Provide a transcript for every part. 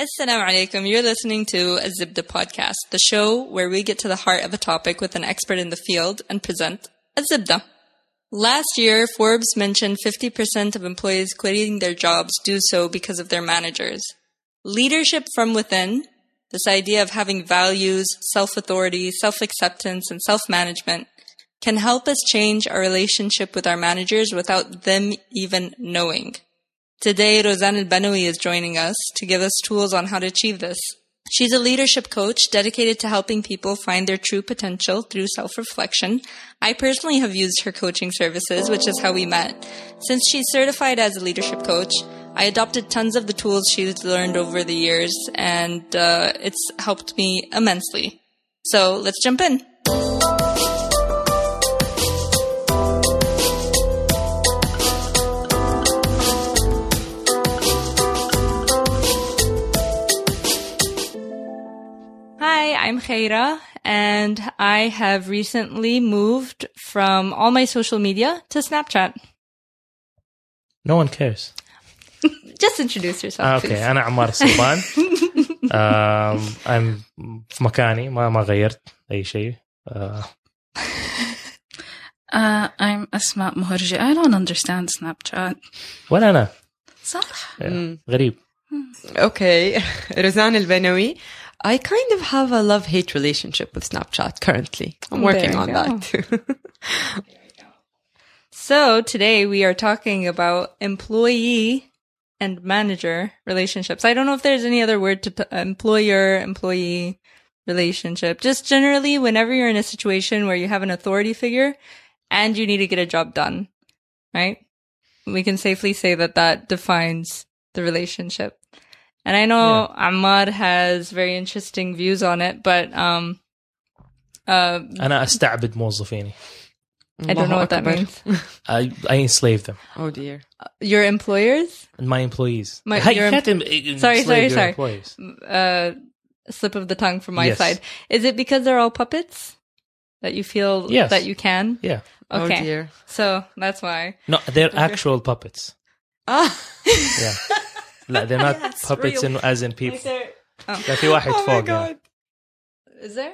Assalamu alaikum. You're listening to a Zibda podcast, the show where we get to the heart of a topic with an expert in the field and present a Zibda. Last year, Forbes mentioned 50% of employees quitting their jobs do so because of their managers. Leadership from within, this idea of having values, self-authority, self-acceptance, and self-management can help us change our relationship with our managers without them even knowing. Today, Rozan Al-Banawi is joining us to give us tools on how to achieve this. She's a leadership coach dedicated to helping people find their true potential through self-reflection. I personally have used her coaching services, which is how we met. Since she's certified as a leadership coach, I adopted tons of the tools she's learned over the years, and uh, it's helped me immensely. So let's jump in. Hi, I'm Khaira, and I have recently moved from all my social media to Snapchat. No one cares. Just introduce yourself, آه please. اوكي انا عمار الصلبان آم، I'm في مكاني ما ما غيرت اي شيء آه، Uh, I'm Asma Muharji. I don't understand Snapchat. ولا انا صح. غريب Okay, Razan Al Banawi. I kind of have a love hate relationship with Snapchat currently. I'm working on go. that too. So today we are talking about employee and manager relationships. I don't know if there's any other word to t- employer employee relationship. Just generally, whenever you're in a situation where you have an authority figure and you need to get a job done, right? We can safely say that that defines the relationship. And I know Ahmad has very interesting views on it, but um, uh, انا استعبد موظفيني I don't know what that Allahu means. I, I enslave them Oh dear. Your employers? my employees My- Hey, your you can't em- em- Sorry, enslave sorry, your sorry. employees. uh slip of the tongue from my Yes. side. Is it because they're all puppets that you feel Yes. that you can? yeah Okay. Oh dear. So that's why. no they're actual puppets Ah. yeah لا they're not Yes, puppets real. in, as in people Oh. لا في واحد Oh my فوق yeah. god. Is there?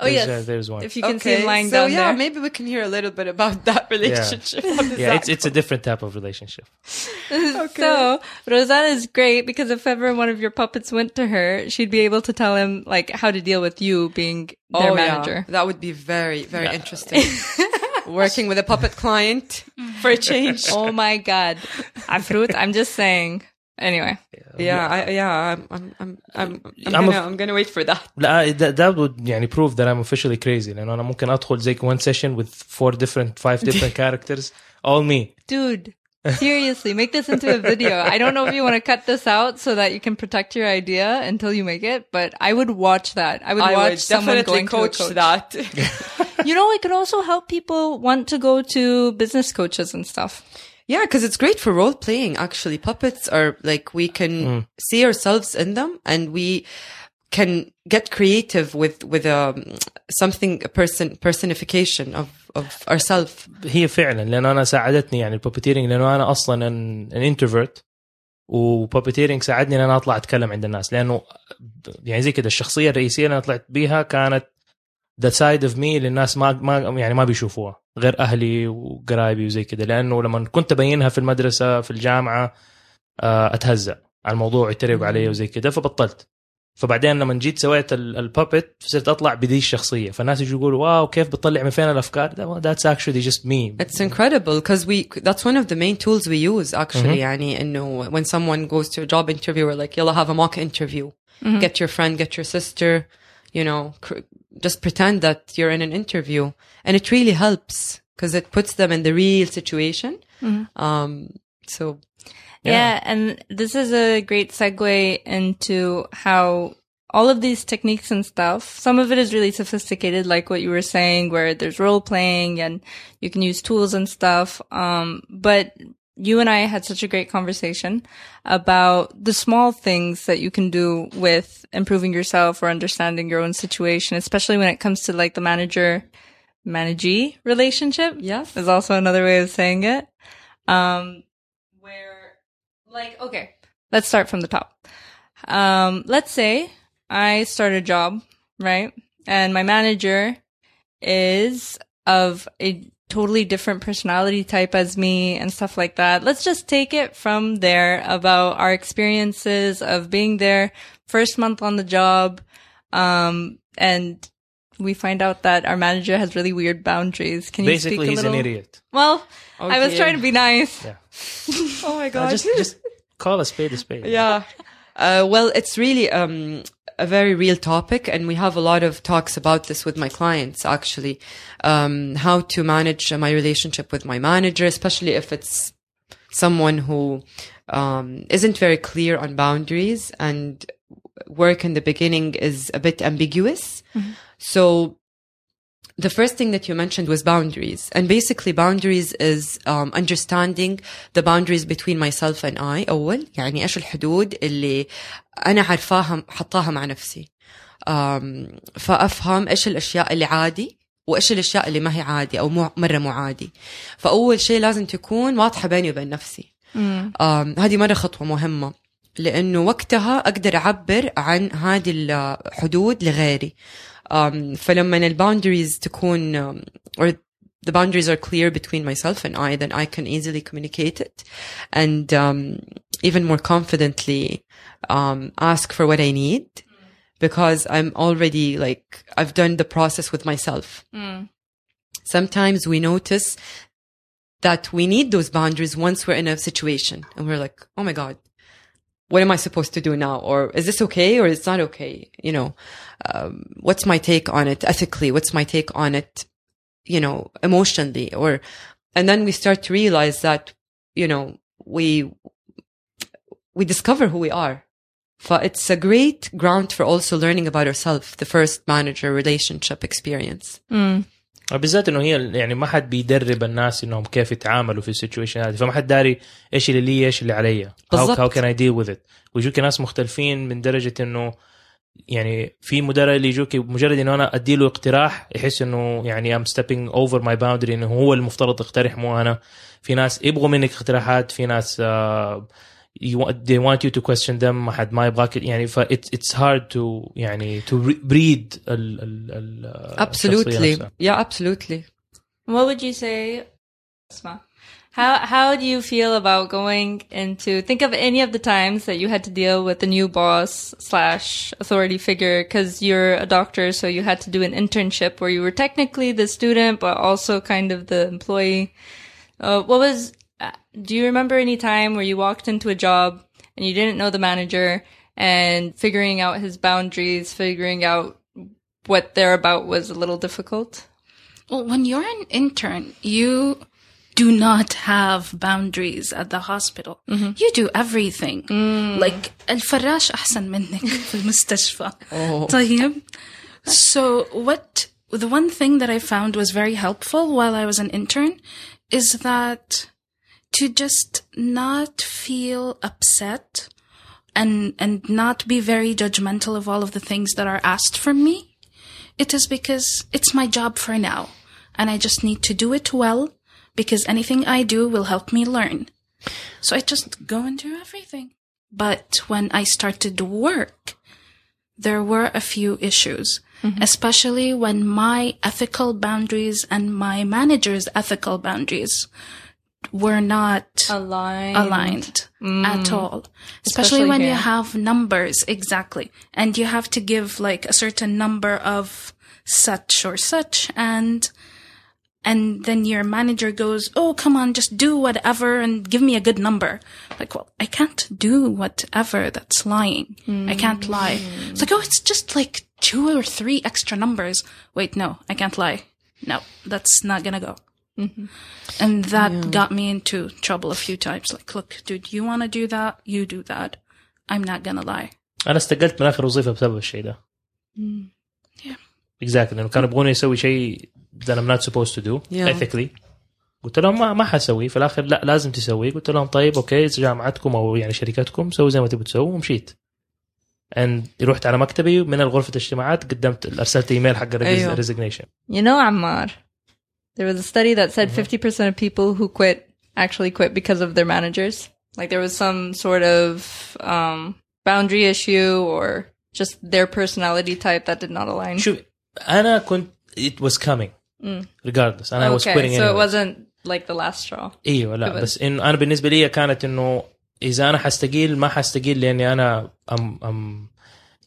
Oh There's, yes. uh, there's one if you can see okay, him lying so down yeah, there. maybe we can hear a little bit about that relationship. What is yeah that? it's it's a different type of relationship So Rosanna is great because if ever one of your puppets went to her, she'd be able to tell him like how to deal with you being their oh, yeah. manager. That would be very, very Yeah. interesting. Working with a puppet client for a change. Oh my god. Afrut, I'm just saying. Anyway. Yeah, I, yeah, I'm, I'm, I'm, I'm, I'm, I'm a- gonna, I'm gonna wait for that. لا that, that would يعني prove that I'm officially crazy لأنه أنا ممكن أدخل زي one session with four different five different characters all me Dude, seriously, make this into a video. I don't know if you want to cut this out so that you can protect your idea until you make it, but I would watch that. I would I watch would someone definitely going coach, to a coach. that. You know, it could also help people want to go to business coaches and stuff. Yeah, because it's great for role playing. Actually, puppets are like we can see ourselves in them, and we can get creative with with um, something a person personification of of ourselves. هي فعلا لأنه أنا ساعدتني يعني البوبيتيرنج لأنه أنا أصلا an, an introvert وبوبيتيرنج ساعدني ان انا اطلع اتكلم عند الناس لانه يعني زي كده الشخصيه الرئيسيه اللي انا طلعت بيها كانت ذا سايد اوف مي اللي الناس ما ما يعني ما بيشوفوها غير أهلي وقرايبي وزي كده. لأنه لما كنت أبينها في المدرسة في الجامعة آه، أتهزأ على الموضوع يتريقوا علي وزي كده فبطلت. فبعدين لما جيت سويت البابت صرت أطلع بدي الشخصية. فالناس يجوا يقولوا واو كيف بتطلع من فين الأفكار؟ Actually just me. It's incredible because we that's one of the main tools we use actually. Mhm. يعني إنه when someone goes to a job interview, we're like, "Yalla, have a mock interview. Get your friend, get your sister, you know, just pretend that you're in an interview, and it really helps because it puts them in the real situation. Um, so Yeah. and this is a great segue into how all of these techniques and stuff, some of it is really sophisticated, like what you were saying, where there's role playing and you can use tools and stuff. Um, but you and I had such a great conversation about the small things that you can do with improving yourself or understanding your own situation, especially when it comes to like the manager managee relationship yes, is also another way of saying it. Um, where, like, okay, let's start from the top. Um, let's say I start a job, right? And my manager is of a totally different personality type as me and stuff like that. Let's just take it from there about our experiences of being there first month on the job. Um, and we find out that our manager has really weird boundaries. Can you Basically, speak a he's little? an idiot. Well, I was trying to be nice. Yeah. Oh my Uh, god. just, just call a spade a spade. yeah. Uh, well, it's really um, a very real topic, and we have a lot of talks about this with my clients. Actually, um, how to manage my relationship with my manager, especially if it's someone who um, isn't very clear on boundaries and work in the beginning is a bit ambiguous. So the first thing that you mentioned was boundaries. And basically boundaries is um, understanding the boundaries between myself and I. أول يعني إيش الحدود اللي أنا عارفاها حطاها مع نفسي. um, فأفهم إيش الأشياء اللي عادي وإيش الأشياء اللي ما هي عادي أو مو مرة مو عادي. فأول شيء لازم تكون واضحة بيني وبين نفسي. um, هذه مرة خطوة مهمة لأنه وقتها أقدر أعبر عن هذه الحدود لغيري. um, فلما الباوندريز تكون um, or the boundaries are clear between myself and I then I can easily communicate it and um, even more confidently um, ask for what I need because I'm already like I've done the process with myself sometimes we notice that we need those boundaries once we're in a situation and we're like, oh my God, what am I supposed to do now? Or is this okay or it's not okay? You know, um, what's my take on it ethically? What's my take on it, you know, emotionally? Or, and then we start to realize that, you know, we, we discover who we are. It's a great ground for also learning about ourselves, the first manager relationship experience. بالذات إنه هي يعني ما حد بيدرب الناس إنهم كيف يتعاملوا في السيتويشن هذه. فما حد داري إيش اللي لي إيش اللي علي. How can I deal with it ويجوك ناس مختلفين من درجة إنه يعني في مدراء اللي يجوك مجرد إنه أنا أدي له اقتراح يحس إنه يعني I'm stepping over my boundary إنه هو المفترض يقترح مو أنا. في ناس يبغوا منك اقتراحات في ناس uh, you want, they want you to question them ما حد ما يبغاك يعني ف it's, it's hard to يعني to re- breed ال, ال, ال الشخصية Absolutely. نفسها. Yeah, absolutely. What would you say, Asma? How how do you feel about going into think of any of the times that you had to deal with a new boss slash authority figure because you're a doctor, so you had to do an internship where you were technically the student but also kind of the employee. Uh, what was? uh, Do you remember any time where you walked into a job and you didn't know the manager and figuring out his boundaries, figuring out what they're about was a little difficult? Well, when you're an intern, you do not have boundaries at the hospital. You do everything. Like الفراش أحسن منك في المستشفى. طيب. So what the one thing that I found was very helpful while I was an intern is that to just not feel upset and and not be very judgmental of all of the things that are asked from me. It is because it's my job for now and I just need to do it well because anything I do will help me learn. So I just go and do everything. But when I started work, there were a few issues, mm-hmm. especially when my ethical boundaries and my manager's ethical boundaries were not Aligned. aligned mm. at all. Especially, Especially when you have numbers, exactly. And you have to give like a certain number of such or such and and then your manager goes, Oh, come on, just do whatever and give me a good number. Like, well, I can't do whatever. That's lying. I can't mm. lie. It's like, oh, it's just like two or three extra numbers. Wait, no, I can't lie. No, that's not gonna go. And that got me into trouble a few times. Like, look, dude, you want to do that? You do that. I'm not gonna lie. انا استقلت من اخر وظيفه بسبب الشيء ده Yeah. exactly لانه كانوا يبغوني اسوي شيء that I'm not supposed to do Yeah. ethically قلت لهم ما ما حسوي في الاخر لا لازم تسوي قلت لهم طيب اوكي جامعتكم او يعني شركتكم سووا زي ما تبوا تسووا ومشيت and رحت على مكتبي من غرفه الاجتماعات قدمت ارسلت ايميل حق أيوه. resignation You know, Ammar, there was a study that said 50% of people who quit actually quit because of their managers. Like there was some sort of um, boundary issue or just their personality type that did not align? شوف انا كنت it was coming regardless and I was okay, quitting so it anyway. wasn't like the last straw. ايوه لا It was- بس انه انا بالنسبه لي كانت انه اذا انا حستقيل ما حستقيل لاني انا ام ام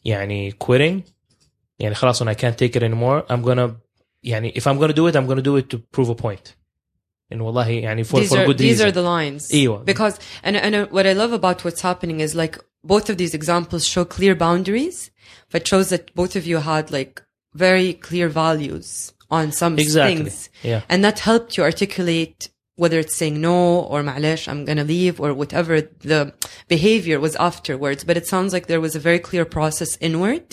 يعني quitting يعني خلاص when I can't take it anymore I'm gonna يعني if I'm gonna do it I'm gonna do it to prove a point انه والله يعني for, these for are good these reason are the lines ايوه because and and what I love about what's happening is like both of these examples show clear boundaries but shows that both of you had like very clear values on some Exactly. things yeah and that helped you articulate whether it's saying no or معلش I'm gonna leave or whatever the behavior was afterwards but it sounds like there was a very clear process inward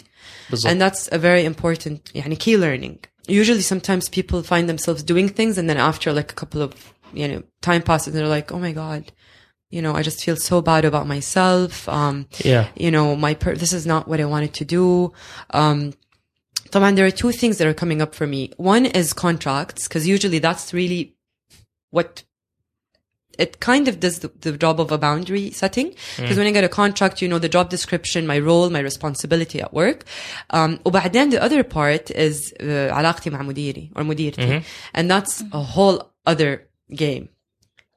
بالضبط and that's a very important يعني key learning usually sometimes people find themselves doing things and then after like a couple of you know time passes they're like oh my god you know i just feel so bad about myself um yeah you know my per- this is not what i wanted to do um man, there are two things that are coming up for me. One is contracts, because usually that's really what it kind of does the, the job of a boundary setting because when I get a contract you know the job description my role my responsibility at work um وبعدين the other part is uh, علاقتي مع مديري or مديرتي and that's a whole other game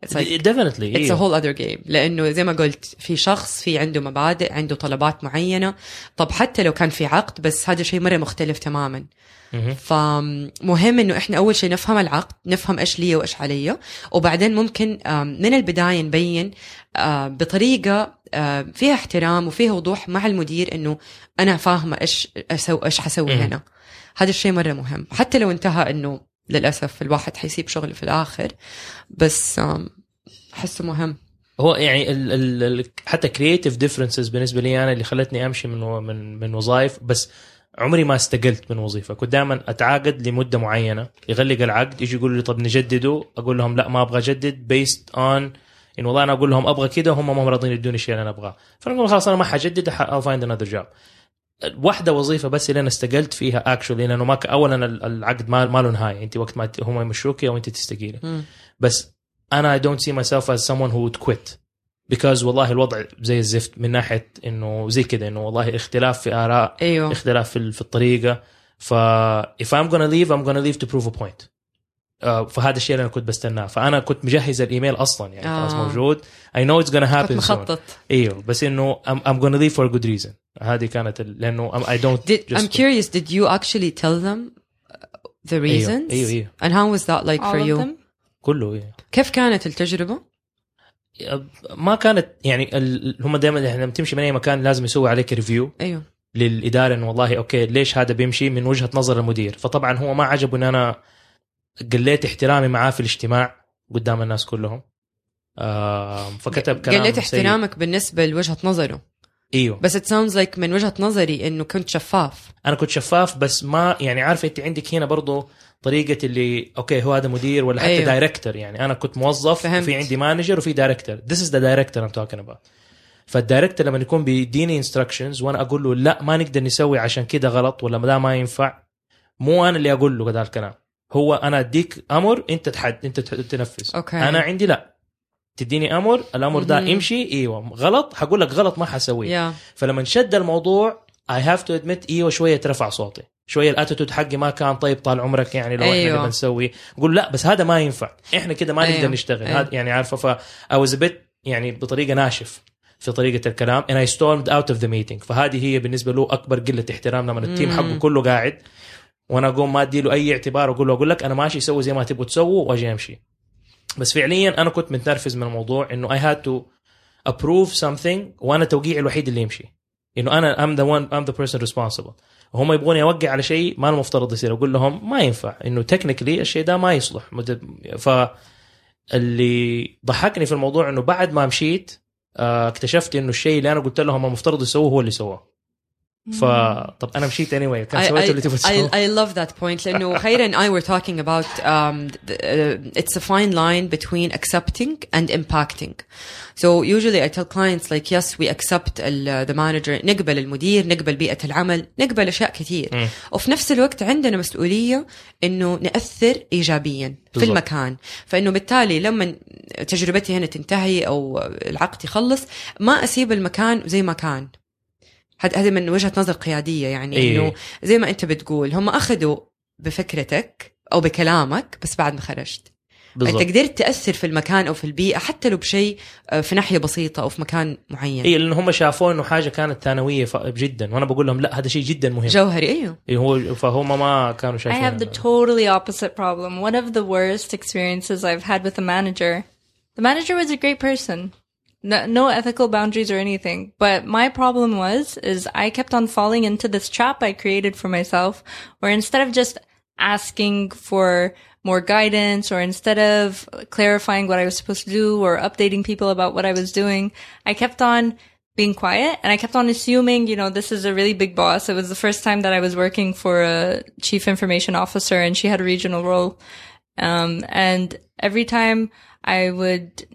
It's like definitely it's a أيوه whole other game. لأنه زي ما قلت في شخص في عنده مبادئ عنده طلبات معينة. طب حتى لو كان في عقد بس هذا شيء مرة مختلف تماما. فمهم إنه إحنا أول شيء نفهم العقد نفهم إيش لي وإيش علي. وبعدين ممكن من البداية نبين آه، بطريقة آه، فيها احترام وفيها وضوح مع المدير إنه أنا فاهمة إيش إيش حسوي. هنا. هذا الشيء مرة مهم. حتى لو انتهى إنه للأسف الواحد حيسيب شغله في الآخر بس آم، احسه مهم. هو يعني ال ال ال حتى كرييتيف ديفرنسز بالنسبة لي أنا اللي خلتني أمشي من من من وظائف بس عمري ما استقلت من وظيفة. كنت دائما أتعاقد لمدة معينة. يغلق العقد يجي يقولوا لي طب نجدده؟ أقول لهم لا ما أبغى أجدد بيست اون انه والله أنا أقول لهم أبغى كده هم ما هم راضيين يدوني الشيء اللي أنا أبغاه. فأنا خلاص أنا ما حجدد أو فايند انذر جوب واحدة وظيفة بس اللي أنا استقلت فيها اكشولي لأنه ما ك... اولا العقد ما ما له نهايه انت وقت ما هم يمشوكي أو انت تستقيلي. بس أنا I don't see myself as someone who would quit. Because والله الوضع زي الزفت من ناحية إنه زي كده إنه والله اختلاف في آراء أيوه. اختلاف في, في الطريقة. ف if I'm gonna leave I'm gonna leave to prove a point. فهذا الشيء اللي أنا كنت بستناه فأنا كنت مجهز الإيميل أصلا يعني خلاص آه. موجود I know it's gonna soon مخطط إيوه بس إنه I'm, I'm gonna leave for a good reason هذه كانت. لأنه I'm- I don't Did, just I'm curious, did you actually tell them uh, the reasons? إيوه إيوه And how was that like All for of you? them? كله إيوه كيف كانت التجربة؟ ما كانت يعني ال... هم دائما لما تمشي من أي مكان لازم يسوي عليك ريفيو إيوه للإدارة إنه والله أوكي ليش هذا بيمشي من وجهة نظر المدير فطبعا هو ما عجبه إن أنا قليت احترامي معاه في الاجتماع قدام الناس كلهم. آه فكتب كلام قلت سيء. احترامك بالنسبة لوجهة نظره. إيوه. بس it sounds like من وجهة نظري إنه كنت شفاف. أنا كنت شفاف بس ما يعني عارفه أنت عندك هنا برضو طريقة اللي أوكي هو هذا مدير ولا حتى أيوه. دايركتور يعني أنا كنت موظف فهمت. وفي عندي مانجر وفي دايركتور ذس از ذا دايركتور ام توكينج اباوت فالدايركتور لما يكون بيديني انستراكشنز وأنا أقول له لا ما نقدر نسوي عشان كده غلط ولا ده ما ينفع مو أنا اللي أقول له هذا الكلام. هو أنا أديك أمر أنت تحد أنت تنفذ أوكي. أنا عندي لا تديني أمر الأمر ده. امشي إيوه غلط حقول لك غلط ما حسويه يا فلما شد الموضوع اي هاف تو ادمت إيوه شوية رفع صوتي شوية الاتيتود حقي ما كان طيب طال عمرك يعني لو أيوة. إحنا أيوه. اللي بنسوي أقول لا بس هذا ما ينفع إحنا كده ما أيوه. نقدر نشتغل أيوه. هذا يعني عارفة ف a bit يعني بطريقة ناشف في طريقة الكلام and I stormed out of the meeting فهذه هي بالنسبة له أكبر قلة احترام لما التيم. حقه كله قاعد وأنا اقوم ما ادي له اي اعتبار واقول له أقول لك أنا ماشي سوي زي ما تبغوا تسووا واجي امشي. بس فعليا أنا كنت متنرفز من الموضوع انه I had to approve something وأنا توقيعي الوحيد اللي يمشي. انه أنا I'm the one I'm the person responsible. وهم يبغوني اوقع على شيء ما المفترض يصير أقول لهم ما ينفع. انه تكنيكلي الشيء ده ما يصلح. ف اللي ضحكني في الموضوع انه بعد ما مشيت آه، اكتشفت انه الشيء اللي أنا قلت لهم المفترض يسووه هو اللي سواه فطب أنا مشيت anyway. كان سويت اللي تبغى تسويه I, I love that point. لأنه خير and I were talking about um, the, uh, it's a fine line between accepting and impacting. So usually I tell clients like yes we accept ال, the manager نقبل المدير نقبل بيئة العمل نقبل أشياء كثير. وفي نفس الوقت عندنا مسؤولية إنه نأثر إيجابيا في. المكان. فإنه بالتالي لما تجربتي هنا تنتهي أو العقد يخلص ما أسيب المكان زي ما كان. هذا هذا من وجهة نظر قيادية يعني إيه. إنه زي ما أنت بتقول هم أخذوا بفكرتك أو بكلامك بس بعد ما خرجت بالضبط انت قدرت تأثر في المكان أو في البيئة حتى لو بشيء آه، في ناحية بسيطة أو في مكان معين اي لأنه هم شافوا إنه حاجة كانت ثانوية ف- جدا وأنا بقول لهم لا هذا شيء جدا مهم جوهري أيوه إيه هو فهم ما كانوا I شايفين have the totally opposite problem. One of the worst experiences I've had with a manager. The manager was a great person. No, no ethical boundaries or anything. But my problem was, is I kept on falling into this trap I created for myself where instead of just asking for more guidance or instead of clarifying what I was supposed to do or updating people about what I was doing, I kept on being quiet and I kept on assuming, you know, this is a really big boss. It was the first time that I was working for a chief information officer and she had a regional role. Um, and every time I would,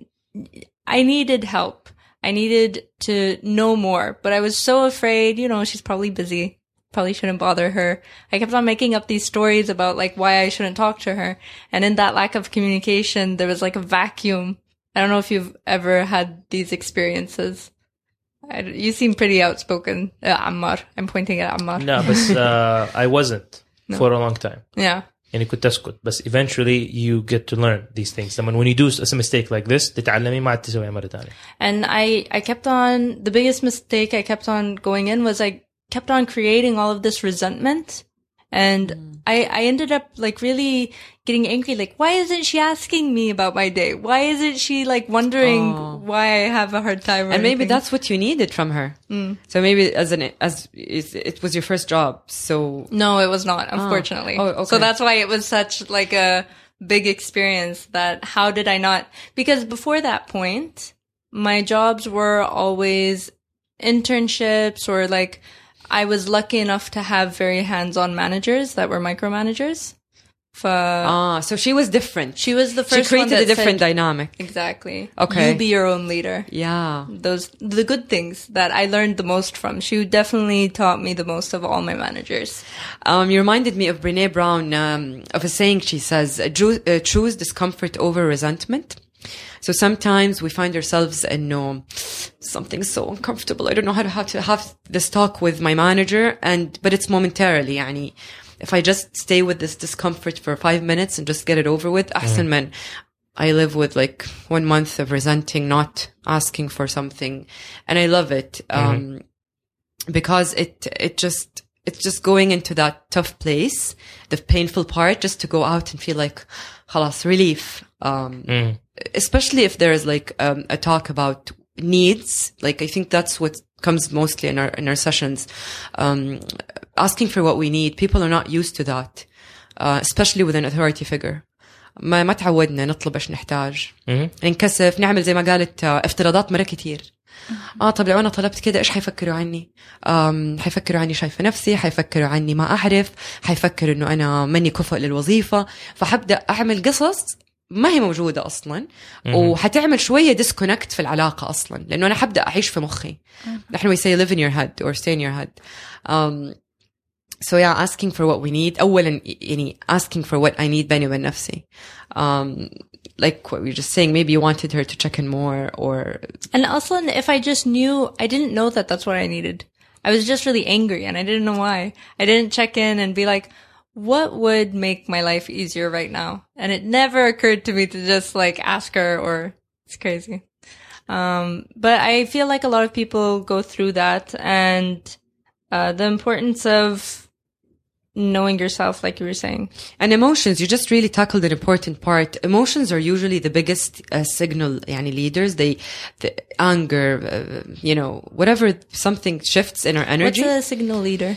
I needed help. I needed to know more, but I was so afraid, you know, she's probably busy. Probably shouldn't bother her. I kept on making up these stories about like why I shouldn't talk to her. And in that lack of communication, there was like a vacuum. I don't know if you've ever had these experiences. I, you seem pretty outspoken, uh, Ammar. I'm pointing at Ammar. No, but uh, I wasn't no. for a long time. Yeah. يعني كنت اسكت بس eventually you get to learn these things لما when you do a mistake like this تتعلمي ما عاد تسويها مره ثانيه And I, I kept on, the biggest mistake I kept on going in was I kept on creating all of this resentment. And I, I ended up like really getting angry. Like, why isn't she asking me about my day? Why isn't she like wondering Oh. why I have a hard time? and maybe anything? that's what you needed from her mm. so maybe as an as it it was your first job so No, it was not, oh. unfortunately. Oh, okay. So that's why it was such like a big experience that how did I not because before that point, my jobs were always internships or like I was lucky enough to have very hands-on managers that were micromanagers. For, ah so she was different she was the she first created one that a different said, dynamic exactly. Okay. You be your own leader. yeah Those the good things that I learned the most from. She definitely taught me the most of all my managers. Um, you reminded me of Brene Brown um, of a saying she says, uh, "Choo- uh, choose discomfort over resentment. So sometimes we find ourselves in no something so uncomfortable. I don't know how to have to have this talk with my manager, and but it's momentarily. يعني, if I just stay with this discomfort for five minutes and just get it over with, mm. man, I live with like one month of resenting, not asking for something. And I love it. Mm-hmm. Um, because it, it just, it's just going into that tough place, the painful part, just to go out and feel like, halas, relief. Um, mm. especially if there is like, um, a talk about needs. Like, I think that's what comes mostly in our, in our sessions. Um, asking for what we need. People are not used to that, uh, especially with an authority figure. ما ما تعودنا نطلب ايش نحتاج نكسف نعمل زي ما قالت آه، افتراضات مرة كتير اه طب لو انا طلبت كده ايش حيفكروا عني؟ أم حيفكروا عني شايفه نفسي، حيفكروا عني ما اعرف، حيفكروا انه انا ماني كفء للوظيفه، فحبدا اعمل قصص ما هي موجوده اصلا وحتعمل شويه ديسكونكت في العلاقه اصلا لانه انا حبدا اعيش في مخي. نحن we say live in your head or stay in your head. Um, so yeah, asking for what we need. أولا يعني asking for what I need بيني وبين نفسي. Um, like what we were just saying, maybe you wanted her to check in more or And also, if I just knew, I didn't know that that's what I needed. I was just really angry and I didn't know why. I didn't check in and be like, what would make my life easier right now? And it never occurred to me to just like ask her or it's crazy. Um, but I feel like a lot of people go through that and, uh, the importance of knowing yourself, like you were saying. And emotions, you just really tackled an important part. Emotions are usually the biggest uh, signal, yani leaders. They, the anger, uh, you know, whatever something shifts in our energy. What's a signal leader?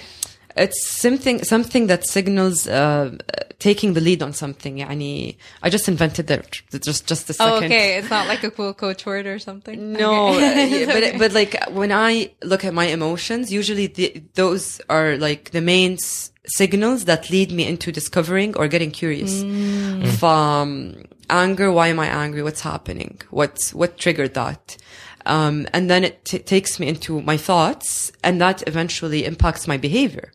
it's something something that signals uh, taking the lead on something. يعني, I just invented that just just a second. Oh, okay. It's not like a cool coach word or something. No, Okay. uh, yeah, It's but okay. but like when I look at my emotions, usually the, those are like the main s- signals that lead me into discovering or getting curious. From anger, why am I angry? What's happening? What's what triggered that? Um, and then it t- takes me into my thoughts, and that eventually impacts my behavior.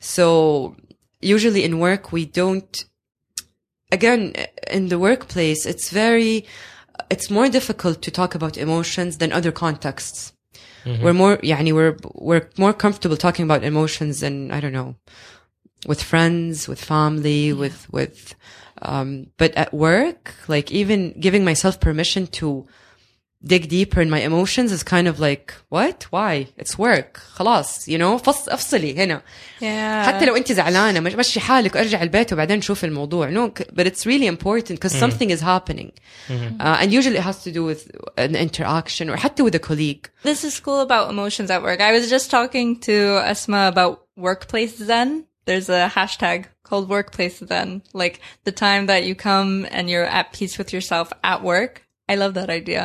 So usually in work, we don't again in the workplace it's very it's more difficult to talk about emotions than other contexts we're more يعني we're we're more comfortable talking about emotions and I don't know with friends with family with with um but at work like even giving myself permission to dig deeper in my emotions is kind of like what why it's work خلاص you know فص افصلي هنا Yeah. حتى لو انت زعلانه مش مشي حالك وارجع البيت وبعدين نشوف الموضوع no c- but it's really important because something is happening uh, and usually it has to do with an interaction or حتى with a colleague This is cool about emotions at work. I was just talking to Esma about workplace zen. There's a hashtag called workplace zen. Like the time that you come and you're at peace with yourself at work. I love that idea.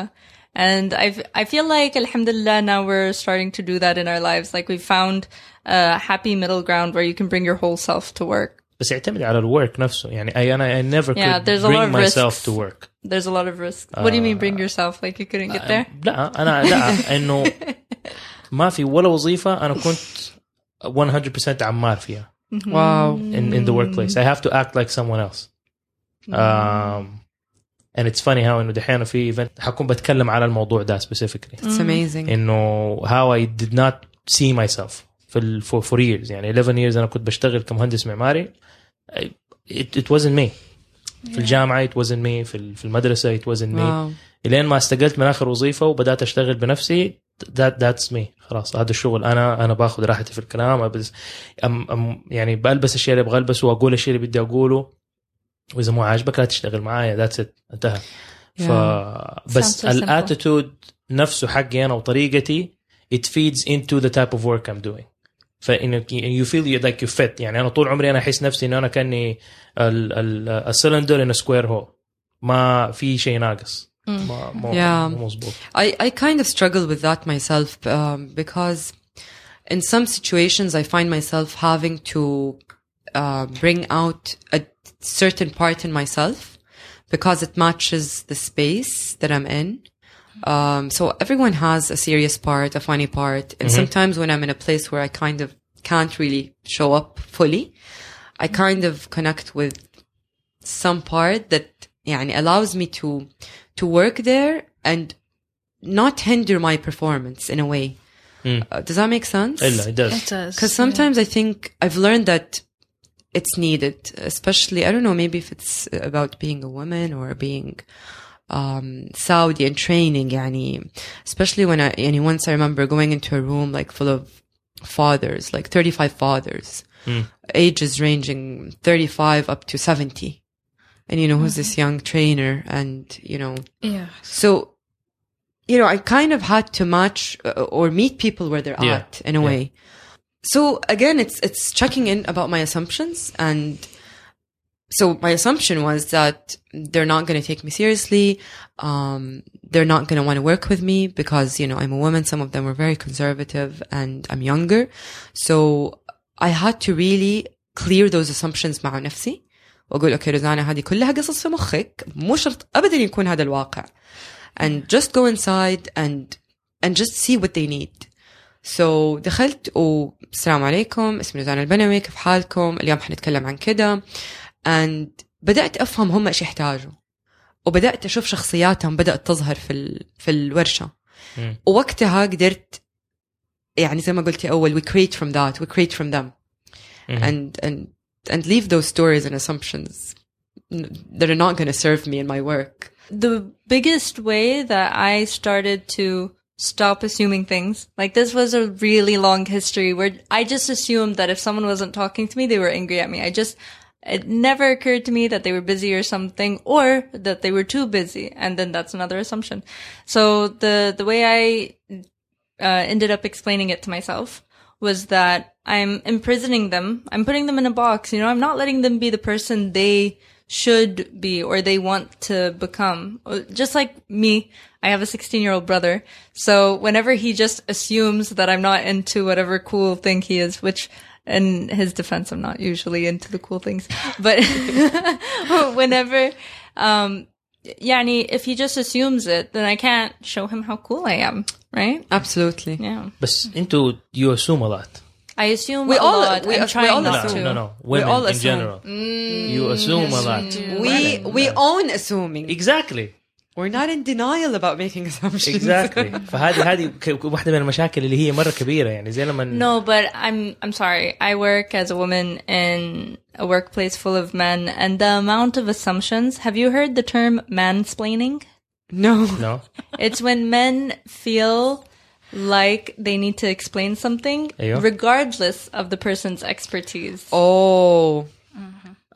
And I I feel like alhamdulillah now we're starting to do that in our lives. Like we found a happy middle ground where you can bring your whole self to work. بس يعتمد على الورك نفسه يعني I, أنا I never Yeah, could there's a lot bring of myself risks. to work There's a lot of risks. what do you mean bring yourself? Like you couldn't get there? لا انا لا انه ما في ولا وظيفه انا كنت 100% عمار فيها wow in, in the workplace I have to act like someone else um, and it's funny how انه دحين في event حكون بتكلم على الموضوع ده specifically. It's amazing. إنه how I did not see myself في for, for years. يعني 11 years أنا كنت بشتغل كمهندس معماري. It, it wasn't me. في الجامعة it wasn't me. في في المدرسة it wasn't me. Wow. إلين ما استقلت من آخر وظيفة وبدأت أشتغل بنفسي that that's me. خلاص هذا الشغل. أنا أنا باخذ راحتي في الكلام. أبز أم أم يعني بلبس الشيء اللي أبغى ألبسه وأقول الشيء اللي بدي أقوله. واذا مو عاجبك لا تشتغل معايا ذاتس ات انتهى ف بس. الاتيتود نفسه حقي أنا وطريقتي it feeds into the type of work I'm doing فانك you feel like you fit يعني أنا طول عمري أنا احس نفسي انه أنا كاني السلندر ان سكوير هول ما في شيء ناقص ما مو Yeah. مظبوط I, I kind of struggle with that myself um, because in some situations I find myself having to uh, bring out a certain part in myself because it matches the space that I'm in. Um, so everyone has a serious part, a funny part. And mm-hmm. sometimes when I'm in a place where I kind of can't really show up fully, I kind of connect with some part that, yeah, and allows me to, to work there and not hinder my performance in a way. Mm. Uh, does that make sense? It does. Because sometimes yeah. I think I've learned that it's needed, especially, I don't know, maybe if it's about being a woman or being um, Saudi and training, yani, especially when I, yani, once I remember going into a room like full of fathers, like 35 fathers, ages ranging 35 up to 70. And, you know, who's this young trainer and, you know, yeah. so, you know, I kind of had to match uh, or meet people where they're Yeah. at in a Yeah. way. So again, it's it's checking in about my assumptions, and so my assumption was that they're not going to take me seriously. Um, they're not going to want to work with me because you know I'm a woman. Some of them were very conservative, and I'm younger. So I had to really clear those assumptions مع نفسي. واقول اوكي روزانا هذه كلها قصص في مخك مو شرط ابدا يكون هذا الواقع and just go inside and and just see what they need so دخلت والسلام عليكم اسمي روزانا البنوي كيف حالكم اليوم حنتكلم عن كده and بدأت أفهم هم إيش يحتاجوا وبدأت أشوف شخصياتهم بدأت تظهر في ال... في الورشة. ووقتها قدرت يعني زي ما قلتي أول we create from that we create from them Mhm. and and and leave those stories and assumptions that are not going to serve me in my work. the biggest way that I started to stop assuming things, like this was a really long history where I just assumed that if someone wasn't talking to me, they were angry at me. I just, it never occurred to me that they were busy or something or that they were too busy. And then that's another assumption. So the, the way I uh, ended up explaining it to myself was that I'm imprisoning them. I'm putting them in a box. You know, I'm not letting them be the person they should be or they want to become. Uh, just like me, I have a 16 year old brother. So whenever he just assumes that I'm not into whatever cool thing he is, which in his defense, I'm not usually into the cool things, but whenever, um, yani, if he just assumes it, then I can't show him how cool I am, right? Absolutely. Yeah. But into you assume a lot. I assume We a all- lot. we- I'm we trying all not no, to. no no We women all in assume. general you assume a lot We we own assuming. we're not in denial about making assumptions اكزاكتلي فهذه هذه ك- واحده من المشاكل اللي هي مره كبيره يعني زي لما No, but I'm I'm sorry. I work as a woman in a workplace full of men, and the amount of assumptions. Have you heard the term mansplaining? no no It's when men feel like they need to explain something, أيوه. regardless of the person's expertise. oh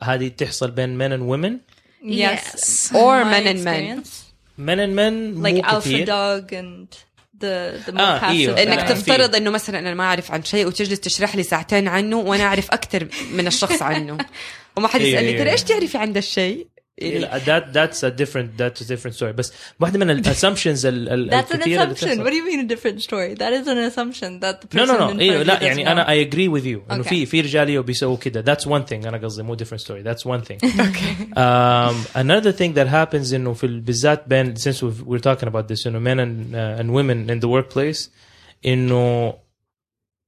هذه تحصل بين men and women Yes, Or My men and men. experience. men and men like مو alpha كثير dog and the the more آه، passive. إيوه. guy. انك فعلاً. تفترض انه مثلا انا ما اعرف عن شيء وتجلس تشرح لي ساعتين عنه وانا اعرف اكثر من الشخص عنه وما حد إيوه، يسالني إيوه. ترى ايش تعرفي عن ده الشيء لا، that that's a different that's a different story بس واحده من الاسامبشنز That's an assumption. What do you mean a different story? That is an assumption that the نو person نو نو in front ايوه of you لا doesn't يعني know. انا I agree with you انه Okay. في في رجال بيسووا كده that's one thing انا قصدي مو different story that's one thing um, another thing that happens انه في ال- بالذات بين since we've, we're talking about this انه men and, uh, and women in the workplace انه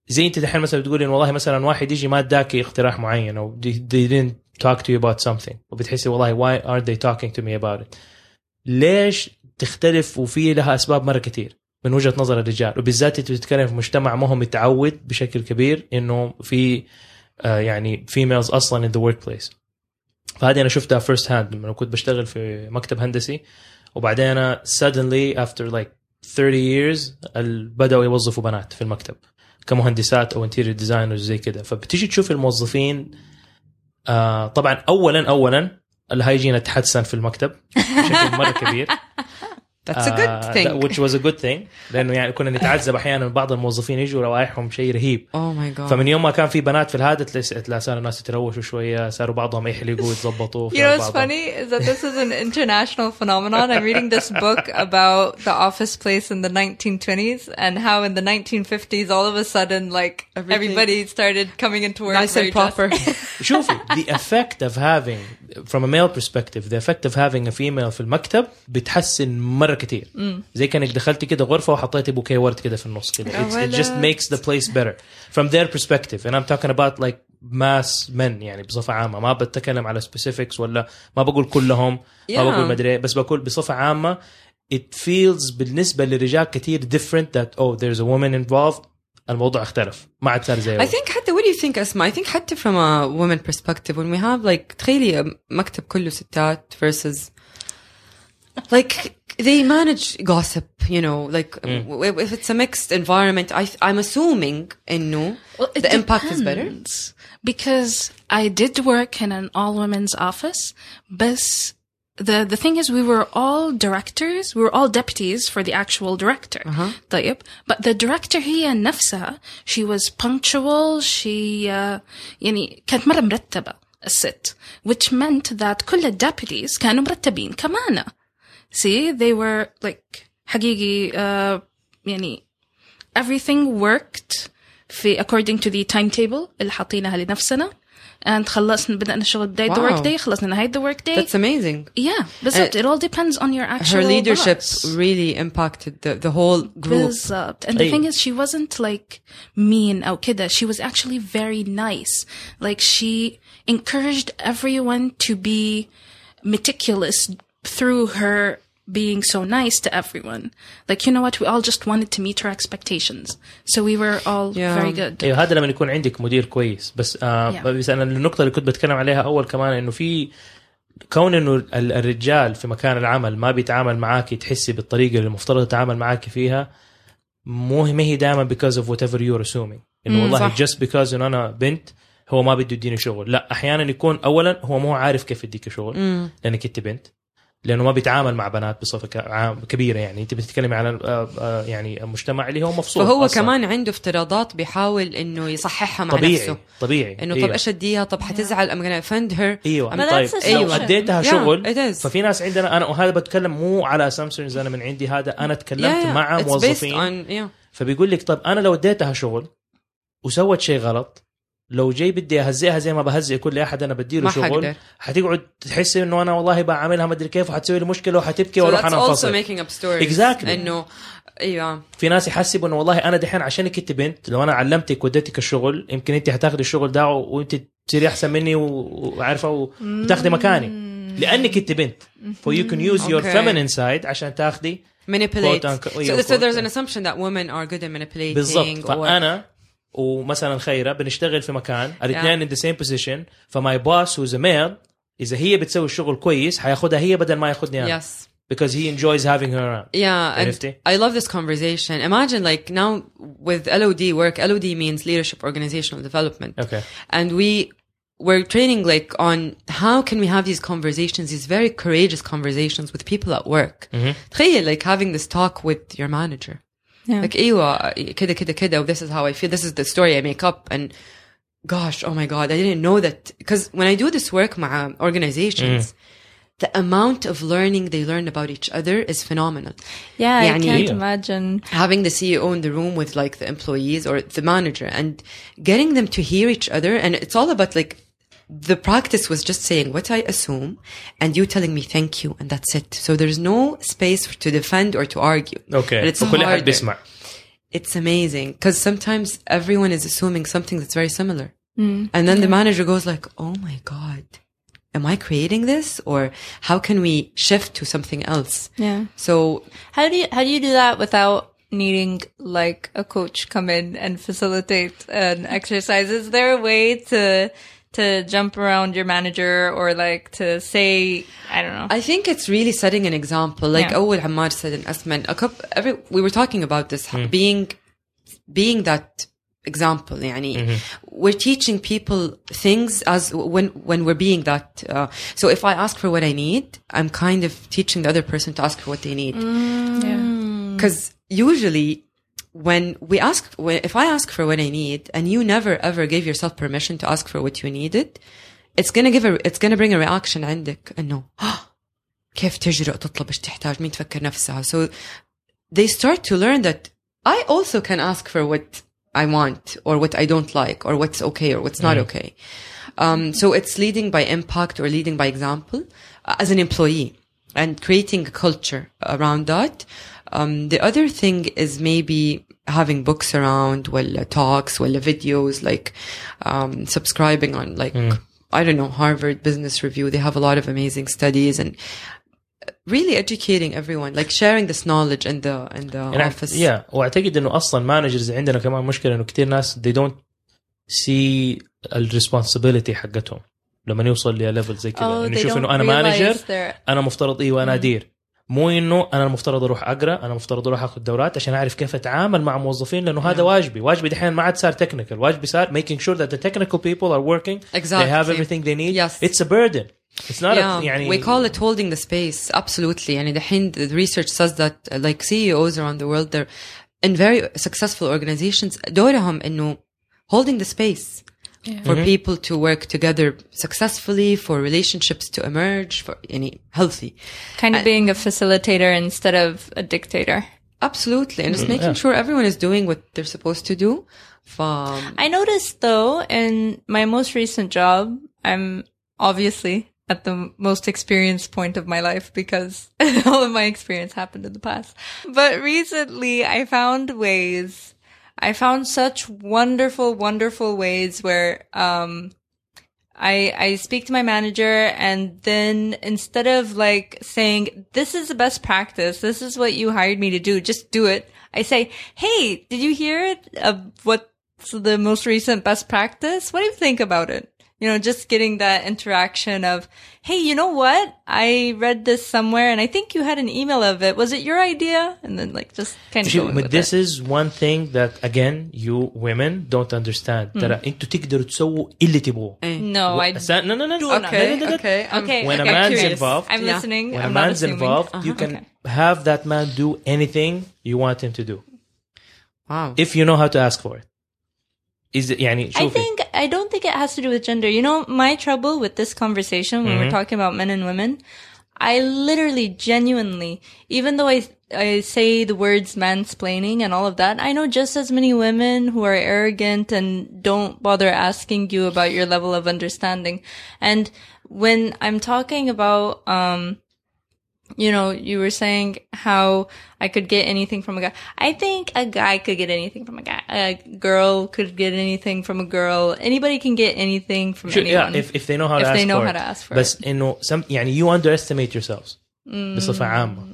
زي انت دحين مثلا بتقولي انه والله مثلا واحد يجي ما اداكي اقتراح معين او they, they didn't talk to you about something. وبتحسي والله why aren't they talking to me about it? ليش تختلف وفي لها أسباب مرة كثير من وجهة نظر الرجال؟ وبالذات انت بتتكلم في مجتمع ما هو متعود بشكل كبير إنه في آه يعني فيميلز أصلا in the workplace. فهذه أنا شفتها فيرست هاند لما كنت بشتغل في مكتب هندسي. وبعدين أنا suddenly after like 30 years بدأوا يوظفوا بنات في المكتب كمهندسات أو انتيريور ديزاينرز زي كده. فبتيجي تشوف الموظفين آه طبعا اولا اولا الهايجين تحسن في المكتب بشكل مرة كبير. that's a good آه، thing that- which was a good thing لانه يعني كنا نتعذب احيانا بعض الموظفين يجوا روائحهم شيء رهيب oh my god فمن يوم ما كان في بنات في الهذا تلاقي تلاقي صار الناس يتروشوا شويه صاروا بعضهم يحلقوا يتظبطوا You know what's بعضهم- funny is that this is an international phenomenon. I'm reading this book about the office place in the 1920s and how in the 1950s all of a sudden like Everything- everybody started coming into work nice very and proper dressed. شوفي the effect of having from a male perspective the effect of having a female في المكتب بتحسن مره كتير زي كانك دخلتي كده غرفه وحطيتي بوكيه ورد كده في النص كده it just makes the place better from their perspective and I'm talking about like mass men يعني بصفه عامه ما بتكلم على specifics ولا ما بقول كلهم ما Yeah. بقول مدري إيه، بس بقول بصفه عامه it feels بالنسبة للرجال كتير different that oh there's a woman involved الموضوع اختلف ما عاد صار زي I think حتى what do you think اسمع I think حتى from a woman perspective when we have like تخيلي مكتب كله ستات versus like they manage gossip you know like if if it's a mixed environment I I'm assuming انه Well, it the impact is better depends. Because I did work in an all women's office, but the the thing is we were all directors, we were all deputies for the actual director. طيب. But the director هي نفسها she was punctual, she uh, يعني كانت مرة مرتبة الست which meant that كل الدبيوتيز كانوا مرتبين كمان. See, they were like حقيقي uh, يعني everything worked في according to the timetable اللي حاطينها لنفسنا and خلصنا بدأنا الشغل بداية the Wow. work day خلصنا نهاية the work day that's amazing yeah بالضبط it all depends on your actual her leadership boss. really impacted the, the whole group بالضبط and the أي. thing is she wasn't like mean أو كده she was actually very nice like she encouraged everyone to be meticulous through her being so nice to everyone like you know what we all just wanted to meet her expectations so we were all Yeah. very good ايوه هذا لما يكون عندك مدير كويس بس آه Yeah. بس انا النقطه اللي كنت بتكلم عليها اول كمان انه في كون انه ال- الرجال في مكان العمل ما بيتعامل معاكي تحسي بالطريقه اللي المفترض يتعامل معاكي فيها مو ما هي دائما because of whatever you're assuming انه والله صح. just because انه انا بنت هو ما بده يديني شغل لا احيانا يكون اولا هو مو عارف كيف يديك شغل لانك انت بنت لأنه ما بيتعامل مع بنات بصفة كبيرة يعني. أنت بتتكلمي على آه، آه، يعني مجتمع اللي هو مفصول فهو أصلاً. كمان عنده افتراضات بيحاول إنه يصححها مع طبيعي نفسه. طبيعي. إنه أيوة. طب إيش اديها طب حتزعل ام gonna offend her. إيوه. But طيب that's لو. أديتها Yeah, شغل is. ففي ناس عندنا أنا وهذا بتكلم مو على اسامبشنز أنا من عندي هذا. أنا تكلمت مع it's موظفين. on yeah. فبيقول لك طب أنا لو أديتها شغل وسوت شيء غلط لو جاي بدي أهزئها زي ما بهزئ كل أحد أنا بديله ما شغل. حتقعد تحسي إنه أنا والله بعملها ما أدري كيف وحتسوي لي مشكلة وحتبكي so وأروح أنا أنفصل Exactly. انه أيوه في ناس يحسبوا إنه والله أنا دحين عشانك انت بنت لو أنا علمتك وديتك الشغل يمكن أنت هتاخذي الشغل ده وأنت تصيري أحسن مني وعارفة وتاخذي مكاني لانك انت بنت can use your Okay. feminine side عشان تاخذي manipulate. So, so there's an assumption that women are good at manipulating. بالضبط فأنا ومثلا خيره بنشتغل في مكان الاثنين in the same position فماي boss who's a male اذا هي بتسوي الشغل كويس حياخدها هي بدل ما ياخذني انا Yes. because he enjoys having her around Yeah, and عرفتي؟ I love this conversation. Imagine like now with LOD work, LOD means leadership organizational development. okay And we we're training like on how can we have these conversations, these very courageous conversations with people at work. تخيل like having this talk with your manager. Yeah. Like ايوه كده كده كده this is how I feel. This is the story I make up and gosh, oh my god, I didn't know that because when I do this work مع organizations the amount of learning they learn about each other is phenomenal. Yeah, I يعني- can't Yeah. imagine. having the CEO in the room with like the employees or the manager and getting them to hear each other. And it's all about like the practice was just saying what I assume and you telling me thank you and that's it. So there's no space to defend or to argue. Okay. But it's harder. It's amazing because sometimes everyone is assuming something that's very similar. Mm. And then the manager goes like, Oh my God, am I creating this? Or how can we shift to something else? Yeah. So how do you, how do you do that without needing like a coach come in and facilitate an exercise? Is there a way to to jump around your manager or like to say I don't know. I think it's really setting an example. Like yeah. Hamad said in Asman, a couple every we were talking about this mm. being being that example yani mm-hmm. we're teaching people things as when when we're being that uh, so if i ask for what i need i'm kind of teaching the other person to ask for what they need because mm. yeah. usually when we ask, when, if I ask for what I need and you never ever gave yourself permission to ask for what you needed, it's gonna give a, it's gonna bring a reaction عندك انه كيف تجرؤ تطلب ايش تحتاج مين تفكر نفسها so they start to learn that I also can ask for what I want or what I don't like or what's okay or what's not okay um, so it's leading by impact or leading by example uh, as an employee and creating a culture around that um, the other thing is maybe having books around well talks well videos like um, subscribing on like I don't know Harvard Business Review they have a lot of amazing studies and really educating everyone like sharing this knowledge in the in the يعني office يا واعتقد انه اصلا مانجرز عندنا كمان مشكله انه كثير ناس they don't see الريسبونسبيلتي حقتهم لما يوصل لليفل زي كذا oh, انه they يشوف don't انه انا realize مانجر they're انا مفترض ايوه انا ادير مو انه أنا المفترض أروح اقرا أنا المفترض أروح اخذ دورات عشان اعرف كيف اتعامل مع موظفين لأنه هذا واجبي واجبي دحين ما عاد صار تكنيكال واجبي صار making sure that the technical people are working they have Exactly. everything they need Yes. it's a burden it's not yeah, a, يعني we call it holding the space. Absolutely. يعني دحين the research says that uh, like CEOs around the world, they're in very successful organizations, دورهم إنه holding the space yeah. for mm-hmm. people to work together successfully, for relationships to emerge, for any healthy. Kind of and being a facilitator instead of a dictator. Absolutely. And just mm-hmm. making yeah. sure everyone is doing what they're supposed to do. From I noticed though, in my most recent job, I'm obviously at the most experienced point of my life because all of my experience happened in the past. But recently I found ways I found such wonderful, wonderful ways where, um, I, I speak to my manager and then instead of like saying, this is the best practice, this is what you hired me to do, just do it. I say, hey, did you hear it? Of what's the most recent best practice? What do you think about it? You know, just getting that interaction of, hey, you know what? I read this somewhere and I think you had an email of it. Was it your idea? And then like just kind of شوف going but with this it. is one thing that again you women don't understand Hmm. ترى انتوا تقدروا تسووا اللي تبغوه No, I س- no no no no Okay, no, no, no. okay, I'm- Okay, when a okay, man's curious. involved I'm Yeah. listening. when I'm a not man's assuming. involved you Uh-huh. can Okay. have that man do anything you want him to do wow. if you know how to ask for it is it يعني I شوفي think I don't think it has to do with gender. You know, my trouble with this conversation when we're talking about men and women, I literally genuinely, even though I I say the words mansplaining and all of that, I know just as many women who are arrogant and don't bother asking you about your level of understanding. And when I'm talking about um you know, you were saying how I could get anything from a guy. I think a guy could get anything from a guy. A girl could get anything from a girl. Anybody can get anything from Sure, anyone. yeah, if, if they know how If to ask they know for how it. to ask for بس انه some يعني you underestimate yourselves بصفة عامة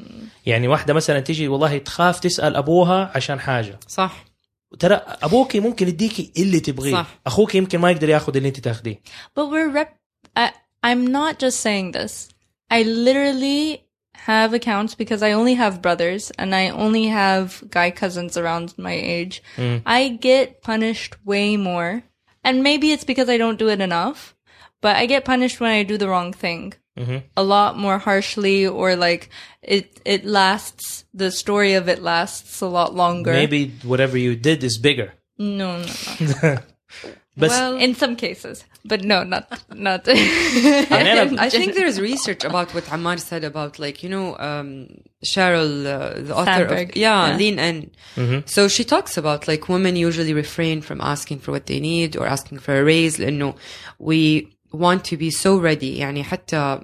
يعني واحدة مثلا تيجي والله تخاف تسأل أبوها عشان حاجة صح ترى أبوكي ممكن يديكي اللي تبغيه صح. أخوك يمكن ما يقدر ياخذ اللي أنت تاخذيه But we're rep. I, I'm not just saying this. I literally have accounts because I only have brothers and I only have guy cousins around my age. Mm. I get punished way more. And maybe it's because I don't do it enough, but I get punished when I do the wrong thing. Mm-hmm. A lot more harshly or like it, it lasts, the story of it lasts a lot longer. maybe whatever you did is bigger No, no, no. Well, in some cases, but no, not not. I think there's research about what Ammar said about like you know um, Sheryl, uh, the author Sandberg. of yeah, yeah. Lean In. Mm-hmm. So she talks about like women usually refrain from asking for what they need or asking for a raise. You know, we want to be so ready. يعني حتى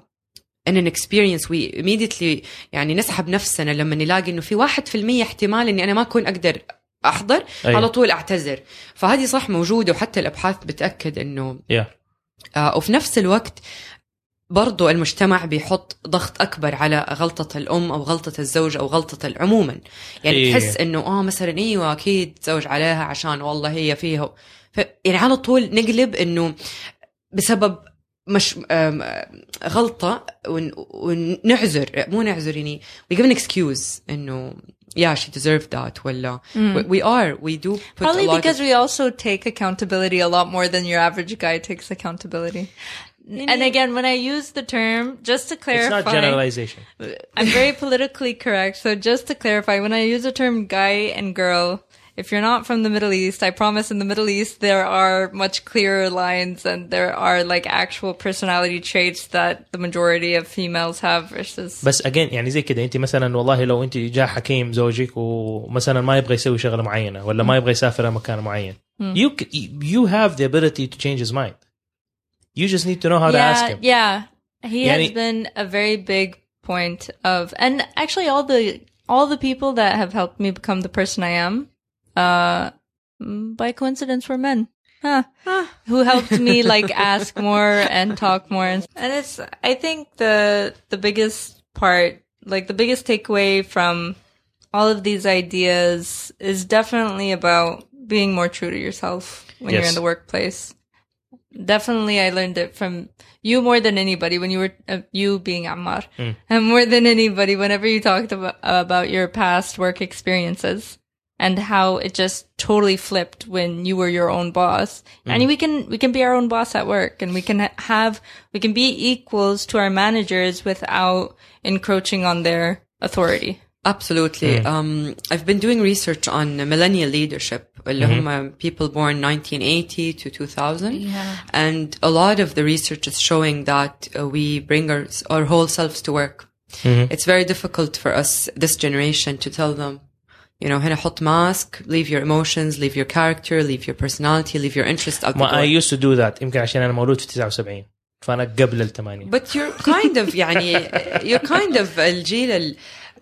in an experience we immediately يعني نسحب نفسنا لما نلاقي انه في 1% احتمال اني انا ما اكون اقدر أحضر أيوة. على طول أعتذر فهذه صح موجودة وحتى الأبحاث بتأكد إنه yeah. آه، وفي نفس الوقت برضو المجتمع بيحط ضغط أكبر على غلطة الأم أو غلطة الزوج أو غلطة عموما يعني إيه. تحس إنه آه مثلا أيوة أكيد تزوج عليها عشان والله هي فيها ف يعني على طول نقلب إنه بسبب مش آه، غلطة ون- ونعذر مو نعذر يعني we give an excuse إنه yeah, she deserved that. Well, mm. we, we, are, we do probably because we also take accountability a lot more than your average guy takes accountability. And again, when I use the term, just to clarify, it's not generalization. I'm very politically correct. So just to clarify, when I use the term guy and girl, if you're not from the Middle East, I promise in the Middle East there are much clearer lines and there are like actual personality traits that the majority of females have versus بس again يعني زي كده انت مثلا والله لو انت جاء حكيم زوجك ومثلا ما يبغى يسوي شغله معينه ولا ما يبغى يسافر مكان معين you c- you have the ability to change his mind you just need to know how to ask him Yeah, he Yani- has been a very big point of, and actually all the all the people that have helped me become the person I am, uh, mm, by coincidence were men. Huh. Who helped me like ask more and talk more, and, and it's I think the the biggest part, like the biggest takeaway from all of these ideas is definitely about being more true to yourself when you're in the workplace. Definitely I learned it from you more than anybody when you were uh, you being Ammar. And more than anybody whenever you talked about about your past work experiences and how it just totally flipped when you were your own boss. Mm. And we can, we can be our own boss at work and we can have, we can be equals to our managers without encroaching on their authority. Absolutely. Mm. Um, I've been doing research on millennial leadership, uh, mm-hmm. Um, people born 1980 to 2000. Yeah. And a lot of the research is showing that uh, we bring our, our whole selves to work. Mm-hmm. It's very difficult for us, this generation, to tell them you know, هنا حط mask, leave your emotions, leave your character, leave your personality, leave your interest out the ما I door. used to do that يمكن عشان انا مولود في 79 فانا قبل ال 80 But you're kind of, يعني, you're kind of الجيل ال,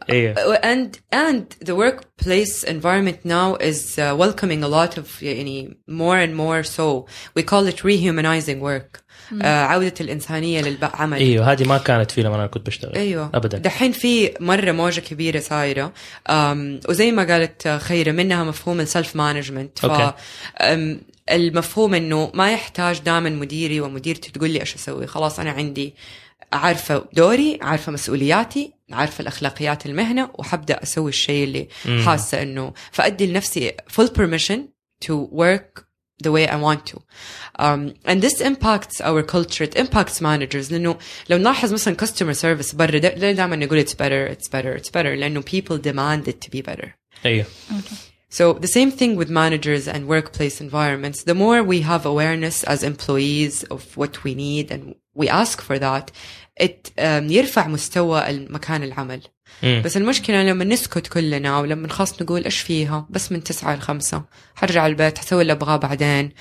إيه and and the workplace environment now is uh, welcoming a lot of يعني more and more. So we call it rehumanizing work. Uh, عودة الإنسانية للعمل. إيوه هذه ما كانت في لما أنا كنت بشتغل. أيوه. ابدا. دحين في مرة موجة كبيرة صايرة. أم، وزي ما قالت خيرة منها مفهوم السلف مانجمنت ف المفهوم إنه ما يحتاج دائما مديري ومديرتي تقول لي إيش أسوي. خلاص أنا عندي عارفة دوري عارفة مسؤولياتي عارفه الاخلاقيات المهنه وحبدا أسوي الشيء اللي حاسه انه فادي لنفسي full permission to work the way I want to. Um, and this impacts our culture. It impacts managers. لأنه لو نلاحظ مثلا customer service برا دائما نقول it's better, it's better, it's better لأنه people demand it to be better. أيوه So the same thing with managers and workplace environments. The more we have awareness as employees of what we need and we ask for that, it um, يرفع مستوى المكان العمل. مم. بس المشكلة لما نسكت كلنا ولما نخلص نقول ايش فيها بس من تسعة لخمسة حرجع البيت حسوي اللي ابغاه بعدين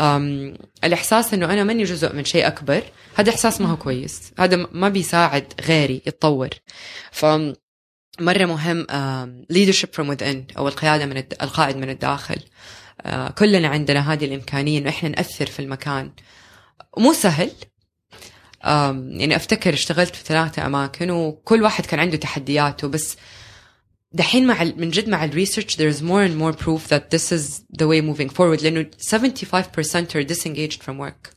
أم الاحساس انه انا ماني جزء من شيء اكبر هذا احساس ما هو كويس هذا ما بيساعد غيري يتطور ف مرة مهم leadership from within أو القيادة من. القائد من الداخل. uh, كلنا عندنا هذه الإمكانية إنه إحنا نأثر في المكان. مو سهل. يعني أفتكر اشتغلت في ثلاثة أماكن وكل واحد كان عنده تحدياته بس دحين مع من جد مع الريسيرش there is more and more proof that this is the way moving forward لأنه 75% are disengaged from work.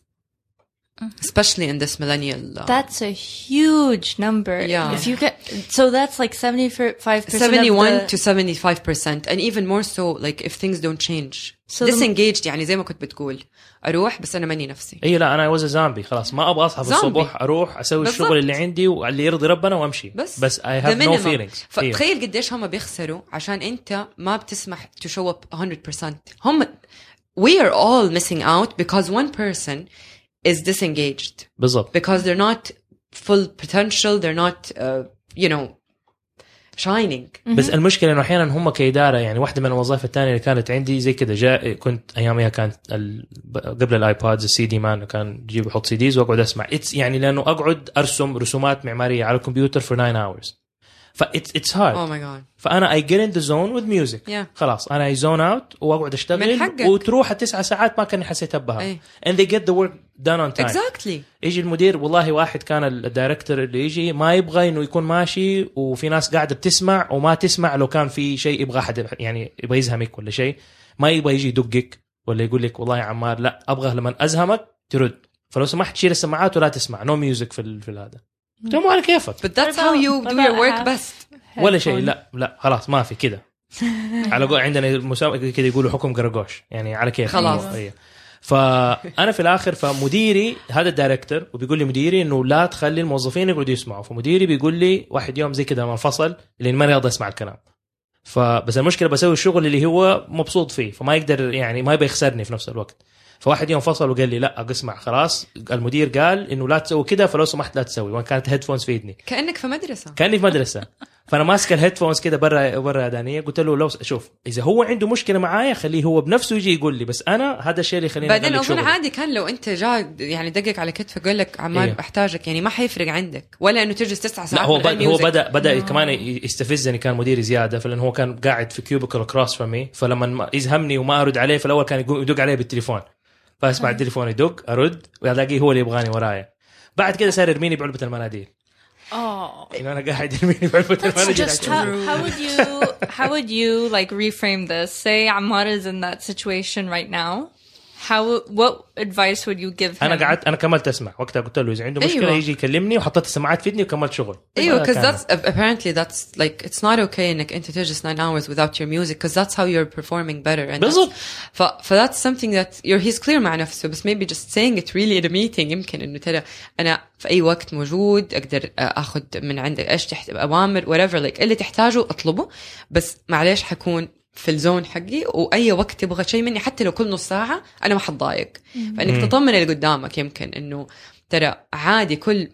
especially in this millennial uh, That's a huge number. Yeah. If you get so that's like seventy five percent. 71 to 75% and even more so like if things don't change So the- disengaged يعني زي ما كنت بتقول اروح بس انا ماني نفسي اي لا انا واز زامبي خلاص ما ابغى اصحى في زومبي. الصبح اروح اسوي بالضبط. الشغل اللي عندي واللي يرضي ربنا وامشي بس بس اي the هاف نو minimum. فيلينجز فتخيل قديش هم بيخسروا عشان انت ما بتسمح to show up 100% هم we are all missing out because one person is disengaged. بالضبط. Because they're not full potential they're not uh, you know shining. بس المشكلة إنه أحيانا هم كإدارة يعني واحدة من الوظائف الثانية اللي كانت عندي زي كذا جاء كنت ايامها كانت ال... قبل الآيبادز السي دي مان كان جيب يحط سي ديز وأقعد أسمع. اتس يعني لأنه أقعد أرسم رسومات معمارية على الكمبيوتر for 9 اورز ف اتس هارد oh my god. فانا اي جيت ان ذا زون وذ ميوزك Yeah. خلاص أنا اي زون اوت وأقعد من اشتغل حقك. وتروح التسعة ساعات ما كأني حسيت بها. and they get the work done on time. Exactly. يجي المدير والله واحد كان الدايركتور اللي يجي ما يبغى إنه يكون ماشي وفي ناس قاعدة بتسمع وما تسمع لو كان في شيء يبغى أحد يعني يبغى يزهمك ولا شيء. ما يبغى يجي يدقك ولا يقول لك والله يا عمار لا أبغى لما أزهمك ترد. فلو سمحت شيل السماعات ولا تسمع. نو ميوزك في في هذا لهم على كيفك. But that's What how you do your work best. ولا شيء. لا لا خلاص ما في كده. على قول عندنا مسابقه كده يقولوا حكم قرقوش يعني على كيف. خلاص. أيوة. فأنا في الآخر فمديري هذا الدايركتور وبيقول لي مديري إنه لا تخلي الموظفين يقعدوا يسمعوا. فمديري بيقول لي واحد يوم زي كده لما انفصل لأن ما راضي اسمع الكلام. فبس المشكلة بسوي الشغل اللي هو مبسوط فيه فما يقدر يعني ما يبغى يخسرني في نفس الوقت. فواحد يوم فصل وقال لي لا اسمع خلاص. المدير قال إنه لا تسوي كده فلو سمحت لا تسوي. وأنا كانت هيدفونز في ايدني كأنك في مدرسة. كأني في مدرسة. فأنا ماسك الهيدفونز كده برا برا يدانيه قلت له لو شوف إذا هو عنده مشكلة معايا خليه هو بنفسه يجي يقول لي. بس أنا هذا الشيء اللي يخليني بعدين أظن. عادي كان لو أنت جاء يعني دقق على كتفك قال لك عمار إيه. بحتاجك يعني ما حيفرق عندك. ولا إنه تجلس تسع لا ساعات هو من غير بد هو. بدا بدا كمان يستفزني كان مديري زيادة. فلأن هو كان قاعد في كيوبيكل كروس فمي فلما ما- يزهمني وما أرد عليه في الأول كان يدق علي بالتليفون. فاسمع التليفون يدق أرد والاقيه هو اللي يبغاني ورايا بعد كده صار يرميني بعلبة المناديل Oh. انه أنا قاعد يرميني بعلبة المناديل just How, how would you how would you like reframe this? Say Ammar is in that situation right now. How what advice would you give him? انا قعدت انا كملت اسمع وقتها قلت له اذا عنده مشكله أيوة. يجي يكلمني وحطيت السماعات في ودني وكملت شغل ايوه هذا because كان- that's apparently that's like it's not okay انك انت تجلس 9 hours without your music because that's how you're performing better and بالضبط. that's- ف ف that's something that you're he's clear مع نفسه بس maybe just saying it really in a meeting يمكن انه ترى انا في اي وقت موجود اقدر اخذ من عندك ايش تحت اوامر whatever like اللي تحتاجه اطلبه بس معلش حكون في الزون حقي واي وقت تبغى شيء مني حتى لو كل نص ساعه أنا ما حتضايق فانك تطمن اللي قدامك يمكن انه ترى عادي كل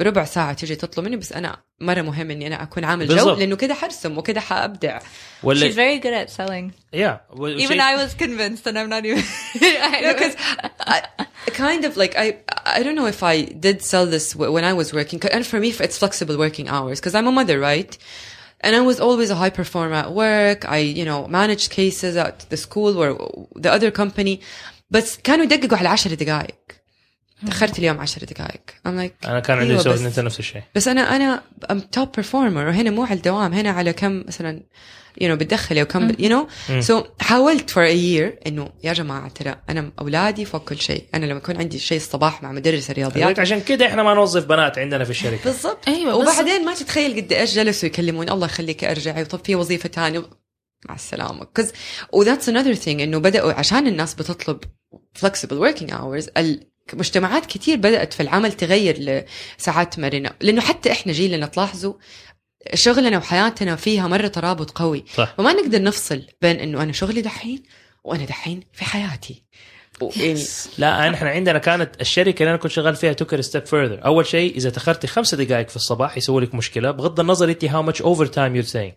ربع ساعة تجي تطلب مني بس أنا مرة مهم إني أنا أكون عامل جو بالضبط. لأنه كده حرسم وكده حأبدع She's ولا very good at selling. يا Even I was convinced, and I'm not even. because I, kind of like I I don't know if I did sell this when I was working and for me it's flexible working hours because I'm a mother right and I was always a high performer at work I you know managed cases at the school or the other company بس كانوا يدققوا على 10 دقائق تأخرت اليوم 10 دقائق. I'm like أنا كان عندي أيوة يسوي بس- انت نفس الشيء. بس أنا أنا I'm top performer وهنا مو على الدوام هنا على كم مثلا you know بتدخلي وكم you know so حاولت for a year إنه يا جماعة ترى أنا أولادي فوق كل شيء. أنا لما يكون عندي شيء الصباح مع مدرس الرياضيات عشان كده إحنا ما نوظف بنات عندنا في الشركة. بالضبط. أيوة، وبعدين ما تتخيل قد إيش جلسوا يكلمون الله يخليك ارجعي وطب في وظيفة ثانية مع السلامة. Because وذاتس another thing إنه بدأوا عشان الناس بتطلب flexible working hours المجتمعات كتير بدأت في العمل تغير لساعات مرنه لأنه حتى إحنا جيلنا تلاحظوا شغلنا وحياتنا فيها مرة ترابط قوي. صح. فما نقدر نفصل بين إنه أنا شغلي دحين وأنا دحين في حياتي. يعني لا إحنا عندنا كانت الشركة اللي أنا كنت شغال فيها توكر ستيب فurther أول شيء إذا تأخرتي خمسة دقائق في الصباح يسوي لك مشكلة بغض النظر انت هاو ماتش اوفر تايم يور سينج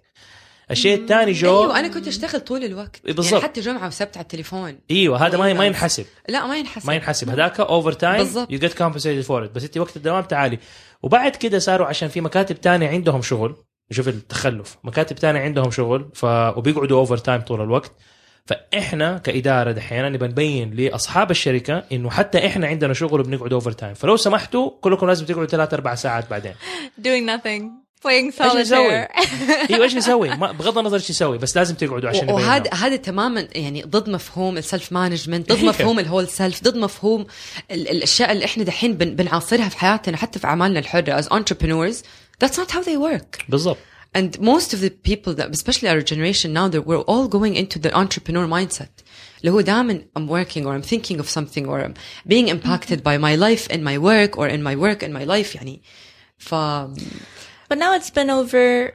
الشيء الثاني جو أيوه أنا كنت أشتغل طول الوقت. بالضبط. يعني حتى جمعة وسبت على التليفون. إيوه هذا ما ما إيوه. ينحسب. لا ما ينحسب. ما ينحسب. هذاك اوفر تايم بالضبط. يو جيت كومبنسيتد فور بس أنت وقت الدوام تعالي. وبعد كده صاروا عشان في مكاتب تانية عندهم شغل. شوف التخلف. مكاتب تانية عندهم شغل ف وبيقعدوا اوفر تايم طول الوقت. فإحنا كإدارة دحين نبى نبين لأصحاب الشركة إنه حتى إحنا عندنا شغل وبنقعد اوفر تايم فلو سمحتوا كلكم لازم تقعدوا ثلاث أربع ساعات بعدين. Doing nothing. Playing solitaire. أيوه إيش نسوي؟ ما- بغض النظر إيش نسوي بس لازم تقعدوا عشان وهذا. هذا تماما يعني ضد مفهوم السلف مانجمنت ضد. مفهوم الهول سيلف ضد مفهوم ال- الاشياء اللي إحنا دحين بن بنعاصرها في حياتنا حتى في اعمالنا الحره as entrepreneurs that's not how they work بالضبط and most of the people that especially our generation now that we're all going into the entrepreneur mindset اللي هو دائما I'm working or I'm thinking of something or I'm being impacted by my life in my work or in my work in my life يعني ف But now it's been over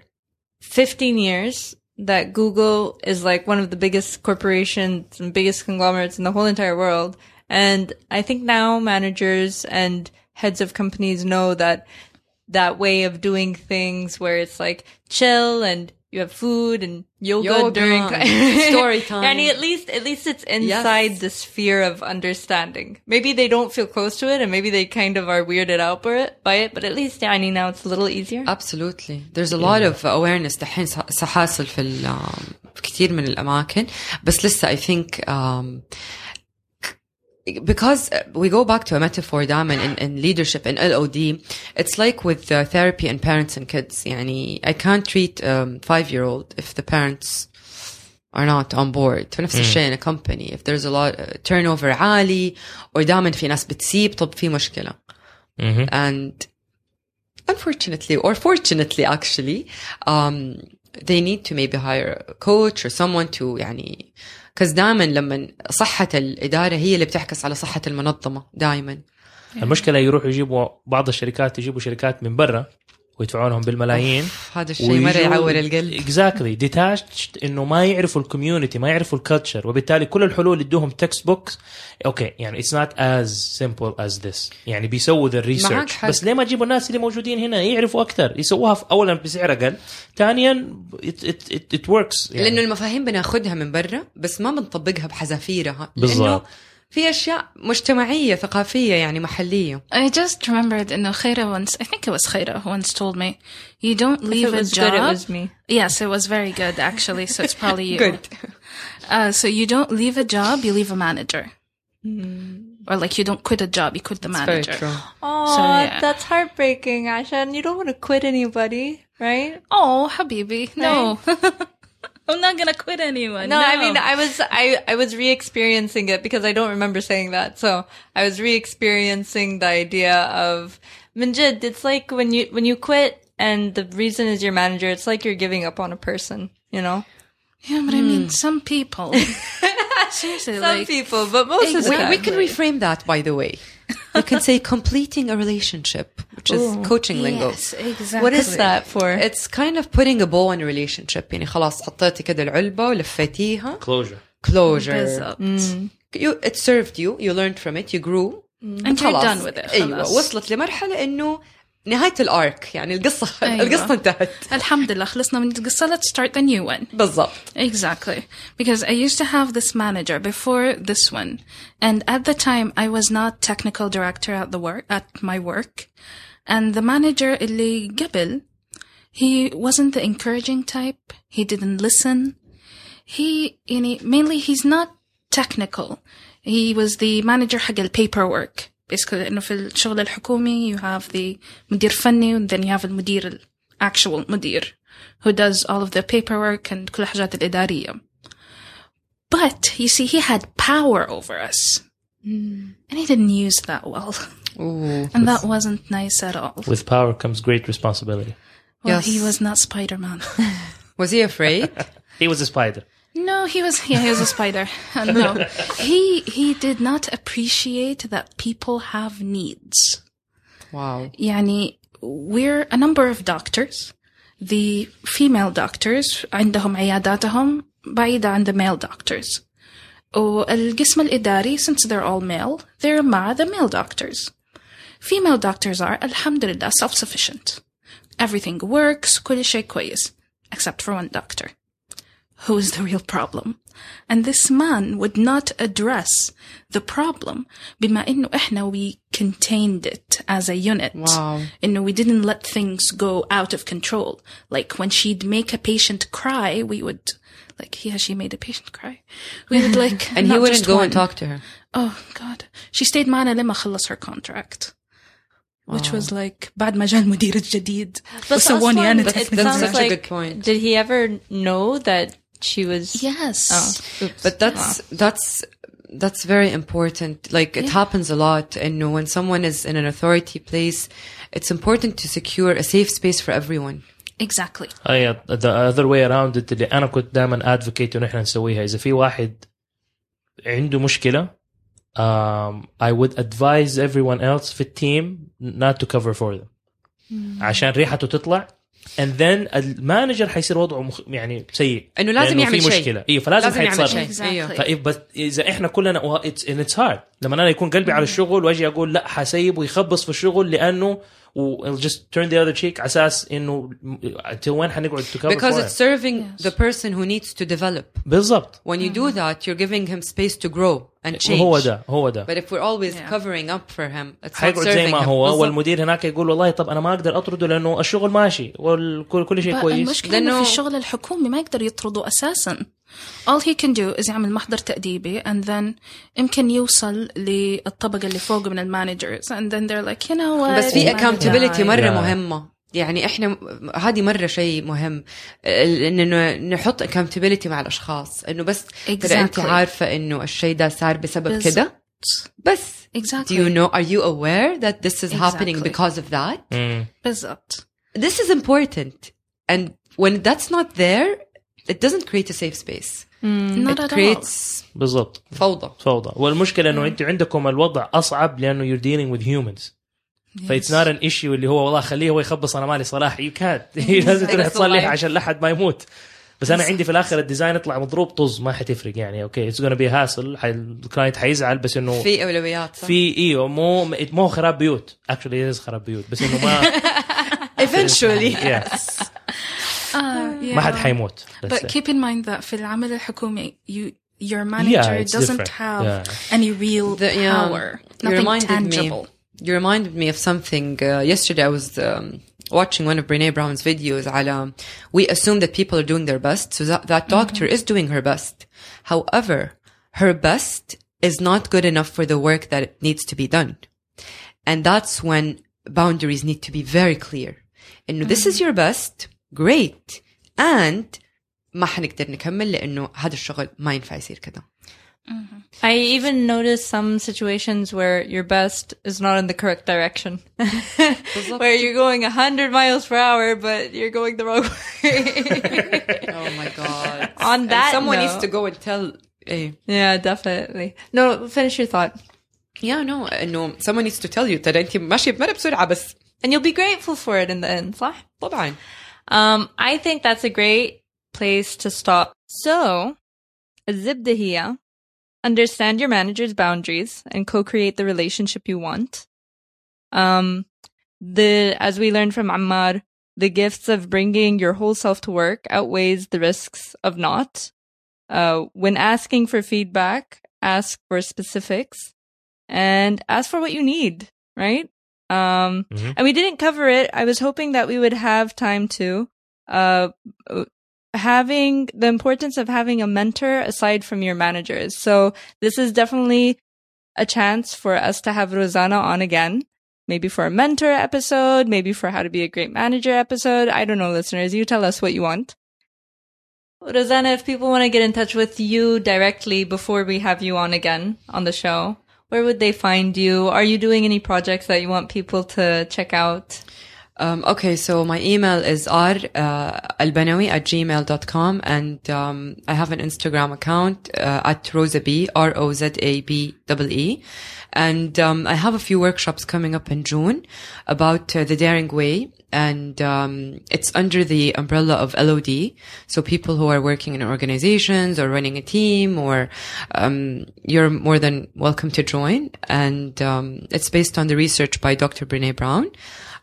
15 years that Google is like one of the biggest corporations and biggest conglomerates in the whole entire world. And I think now managers and heads of companies know that that way of doing things where it's like chill and you have food and yoga, Yoga, during story time. Yani at least at least it's inside the sphere of understanding. Maybe they don't feel close to it and maybe they kind of are weirded out by it, by it but at least yani now it's a little easier. Absolutely. There's a lot of awareness دحين ص- صحاصل في ال- في كثير من الأماكن بس لسه I think um, because we go back to a metaphor دائما in, in leadership in LOD it's like with uh, therapy and parents and kids يعني I can't treat um, five year old if the parents are not on board فنفس الشيء in a company if there's a lot uh, turnover عالي or دائما في ناس بتسيب طب في مشكلة مهم. and unfortunately or fortunately actually um, they need to maybe hire a coach or someone to يعني because دائما لما صحة الإدارة هي اللي بتعكس على صحة المنظمة دائما المشكلة يروحوا يجيبوا بعض الشركات يجيبوا شركات من برا ويدفعونهم بالملايين. هذا الشيء مرة يعور القلب. اكزاكتلي ديتاشد إنه ما يعرفوا الكوميونتي ما يعرفوا الكلتشر وبالتالي كل الحلول اللي ادوهم تكست بوكس أوكي يعني اتس نوت از سمبل از ذس يعني بيسووا ذا معك ريسيرش حق. بس ليه ما تجيبوا الناس اللي موجودين هنا؟ يعرفوا أكثر. يسووها في اولا بسعر أقل. ثانيا ات وركس لأنه المفاهيم بناخذها من برا بس ما بنطبقها بحذافيرها. لأنه بالضبط. في أشياء مجتمعية ثقافية يعني محلية I just remembered إنه خيرة once, I think it was خيرة who once told me, you don't If leave it a was job. good, it was me. Yes, it was very good actually, so it's probably you. Good. Uh, so you don't leave a job, you leave a manager. Or like you don't quit a job, you quit the Very manager. true. Oh, So, yeah. that's heartbreaking, Ashan. You don't want to quit anybody, right? Oh, Habibi, no. I'm not gonna quit anyone. No, I mean, I was, I, I was re-experiencing it because I don't remember saying that. So I was re-experiencing the idea of Minjid. It's like when you, when you quit and the reason is your manager, it's like you're giving up on a person, you know? yeah, but I mean, hmm. some people. Seriously, Some like people, but most of the We, time. we can reframe that, by the way We can say completing a relationship, which is coaching lingo. yes, exactly. What is that for? It's kind of putting a bow on a relationship يعني خلاص حطيتي كده العلبة ولفيتيها كلوجر closure بالضبط. you, it served you you learned from it you grew And you're خلاص. done with it. ايوه خلاص. وصلت لمرحلة انه نهاية الارك يعني القصة أيوة. القصة انتهت الحمد لله خلصنا من القصة let's start the new one بالضبط Exactly. Because I used to have this manager before this one. And at the time, I was not technical director at the work, at my work. And the manager اللي قبل, he wasn't the encouraging type. He didn't listen. He, يعني, mainly he's not technical. He was the manager حق ال paperwork. Basically, إنه في الشغل الحكومي, you have the مدير فني, and then you have المدير ال actual مدير who does all of the paperwork and كل الحاجات الإدارية. But, you see, he had power over us. And he didn't use that well. Ooh. And that wasn't nice at all. with power comes great responsibility Well, Yes. he was not Spider-Man. was he afraid he was a spider No, he was yeah, he was a spider. Uh, no. He he did not appreciate that people have needs. wow يعني we're a number of doctors the female doctors عندهم عياداتهم بعيدة عن the male doctors والقسم الإداري since they're all male they're مع the male doctors female doctors are الحمد لله self-sufficient everything works كل شيء كويس except for one doctor who is the real problem and this man would not address the problem بما إنه إحنا we contained it as a unit Wow. إنه we didn't let things go out of control like when she'd make a patient cry we would like yeah she made a patient cry we would like And he not wouldn't just go one. and talk to her. Oh God. She stayed معنا لما خلص her contract. Which was like بعد ما جاء المدير الجديد وسووني أنا it That's- technical that's sounds such a like, good point. Did he ever know that she was? Yes. Oh, oops. But that's that's that's very important. Like it happens a lot, and you know, when someone is in an authority place, it's important to secure a safe space for everyone. Exactly. هي the other way around it اللي انا كنت دائما advocate انه احنا نسويها اذا في واحد عنده مشكله um, I would advise everyone else في التيم not to cover for them عشان ريحته تطلع and then المانجر حيصير وضعه مخ... يعني سيء. إنه لازم لأنه يعمل في شيء. مشكلة. أيوه فلازم لازم يعمل شيء. طيب بس إذا إحنا كلنا it's hard. لما أنا يكون قلبي على الشغل وأجي أقول لا حسيب ويخبص في الشغل لأنه و I'll just turn the other cheek على اساس انه until وين حنقعد to cover Because for it's it. serving Yes. the person who needs to develop. بالضبط When you do that, you're giving him space to grow and change. هو ده هو ده But if we're always Yeah. covering up for him, it's not حيقعد serving زي ما him. هو بالضبط. والمدير هناك يقول والله طب انا ما اقدر اطرده لانه الشغل ماشي والكل كل شيء But كويس المشكلة إنه لأنه- في الشغل الحكومي ما يقدر يطردوا أساسا. All he can do is يعمل محضر تأديبي and then يمكن يوصل للطبقة اللي فوق من المانجرز and then they're like you know what بس في my accountability guy. مرة Yeah. مهمة يعني احنا هذه مرة شيء مهم ال- انه نحط accountability مع الاشخاص انه بس ترى انت Exactly. عارفة انه الشيء ده صار بسبب بالضبط. كده بس Exactly. do you know are you aware that this is happening Exactly. because of that مم. بالضبط. this is important and when that's not there it doesn't create a safe space. Not it creates بالضبط. فوضى. فوضى. والمشكلة إنه أنتوا عندكم الوضع أصعب لأنه you're dealing with humans. فايتس نوت ان ايشيو اللي هو والله خليه هو يخبص أنا مالي صلاح. يو كانت لازم تروح تصلح. عشان لا حد ما يموت. بس أنا عندي في الآخر الديزاين يطلع مضروب طز ما حتفرق يعني. أوكي اتس gonna بي هاسل الكلاينت حيزعل بس إنه في أولويات صح؟ في إيوه مو مو خراب بيوت. اكشلي خراب بيوت بس إنه ما eventually. Yeah. آه، yeah. ما حد حيموت Let's But say. keep in mind that في العمل الحكومي you your manager it's doesn't different. have Yeah. any real The- yeah. power. You Nothing reminded tangible. me. You reminded me of something. Uh, yesterday, I was um, watching one of Brene Brown's videos. على we assume that people are doing their best, so that that doctor is doing her best. However, her best is not good enough for the work that needs to be done, and that's when boundaries need to be very clear. إنه this is your best, great, and ما حنقدر نكمل لأنه هذا الشغل ما ينفع يصير كده. I even noticed some situations where your best is not in the correct direction. where you're going 100 miles per hour, but you're going the wrong way. Oh my god. On And that someone note- needs to go and tell eh, yeah, definitely. No, finish your thought. yeah no انه someone needs to tell you ترى انت ماشيه بمرة بسرعه بس And you'll be grateful for it in the end, صح? طبعا Um, I think that's a great place to stop. So, Zibdahiya, understand your manager's boundaries and co-create the relationship you want. Um, the, as we learned from Ammar, the gifts of bringing your whole self to work outweighs the risks of not. Uh, when asking for feedback, ask for specifics and ask for what you need, right? Um, Mhm. and we didn't cover it. I was hoping that we would have time to, uh, uh, having the importance of having a mentor aside from your managers. So this is definitely a chance for us to have Rosanna on again. Maybe for a mentor episode, maybe for how to be a great manager episode. I don't know, listeners. You tell us what you want. Rosanna, if people want to get in touch with you directly before we have you on again on the show, where would they find you? Are you doing any projects that you want people to check out? Um, okay, so my email is r uh, at gmail.com and um, I have an Instagram account uh, at rozabee, R-O-Z-A-B-E-E. And um, I have a few workshops coming up in June about uh, the Daring Way. And um, it's under the umbrella of LOD. So people who are working in organizations or running a team or um, you're more than welcome to join. And um, it's based on the research by Dr. Brene Brown.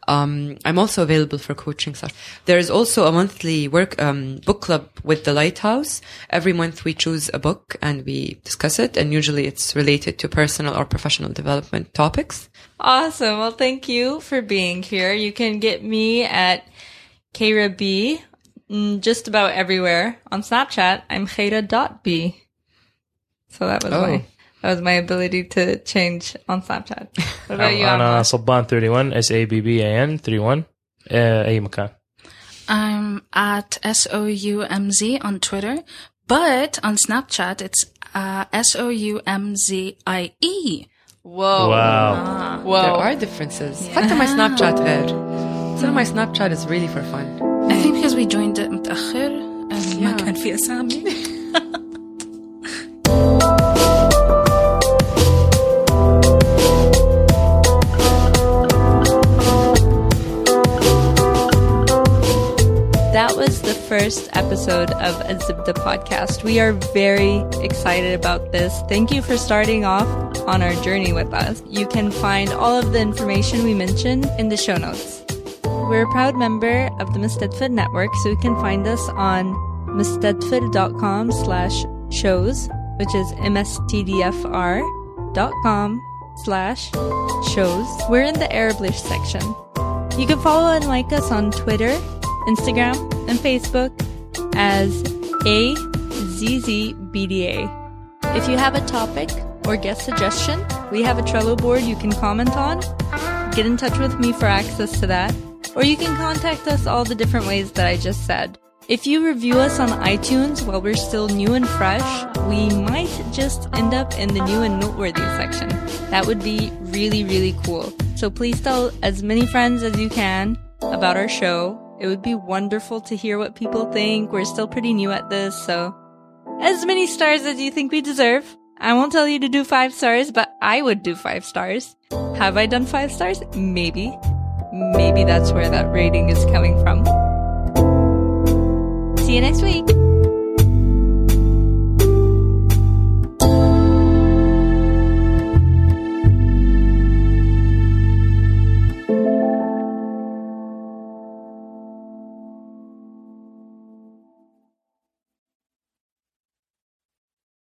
Um, I'm also available for coaching stuff. There is also a monthly work um, book club with the Lighthouse. Every month we choose a book and we discuss it, and usually it's related to personal or professional development topics. Awesome. Well, thank you for being here. You can get me at Khaira B mm, just about everywhere. On Snapchat, I'm Khaira.b. So that was Oh. my that was my ability to change on Snapchat. What about you, انا Amma? صبان 31 اس اي بي بي اي ان 31 آه، اي مكان I'm at S O U M Z on Twitter, but on Snapchat it's uh, S O U M Z I E. Whoa. واو There Whoa. are differences. حتى my Snapchat غير. So my Snapchat is really for fun. I think because we joined it متأخر and ما Yeah. كان في أسامي. First episode of a Zibda podcast. We are very excited about this. Thank you for starting off on our journey with us. You can find all of the information we mentioned in the show notes. We're a proud member of the Mustadfid Network, so you can find us on mustadfid.com slash shows, which is mstdfr.com slash shows. We're in the Arablish section. You can follow and like us on Twitter, Instagram, and Facebook as AZZBDA. If you have a topic or guest suggestion, we have a Trello board you can comment on. Get in touch with me for access to that. Or you can contact us all the different ways that I just said. If you review us on iTunes while we're still new and fresh, we might just end up in the new and noteworthy section. That would be really, really cool. So please tell as many friends as you can about our show. It would be wonderful to hear what people think. We're still pretty new at this, so as many stars as you think we deserve. I won't tell you to do five stars, but I would do five stars. Have I done five stars? Maybe. Maybe that's where that rating is coming from. See you next week.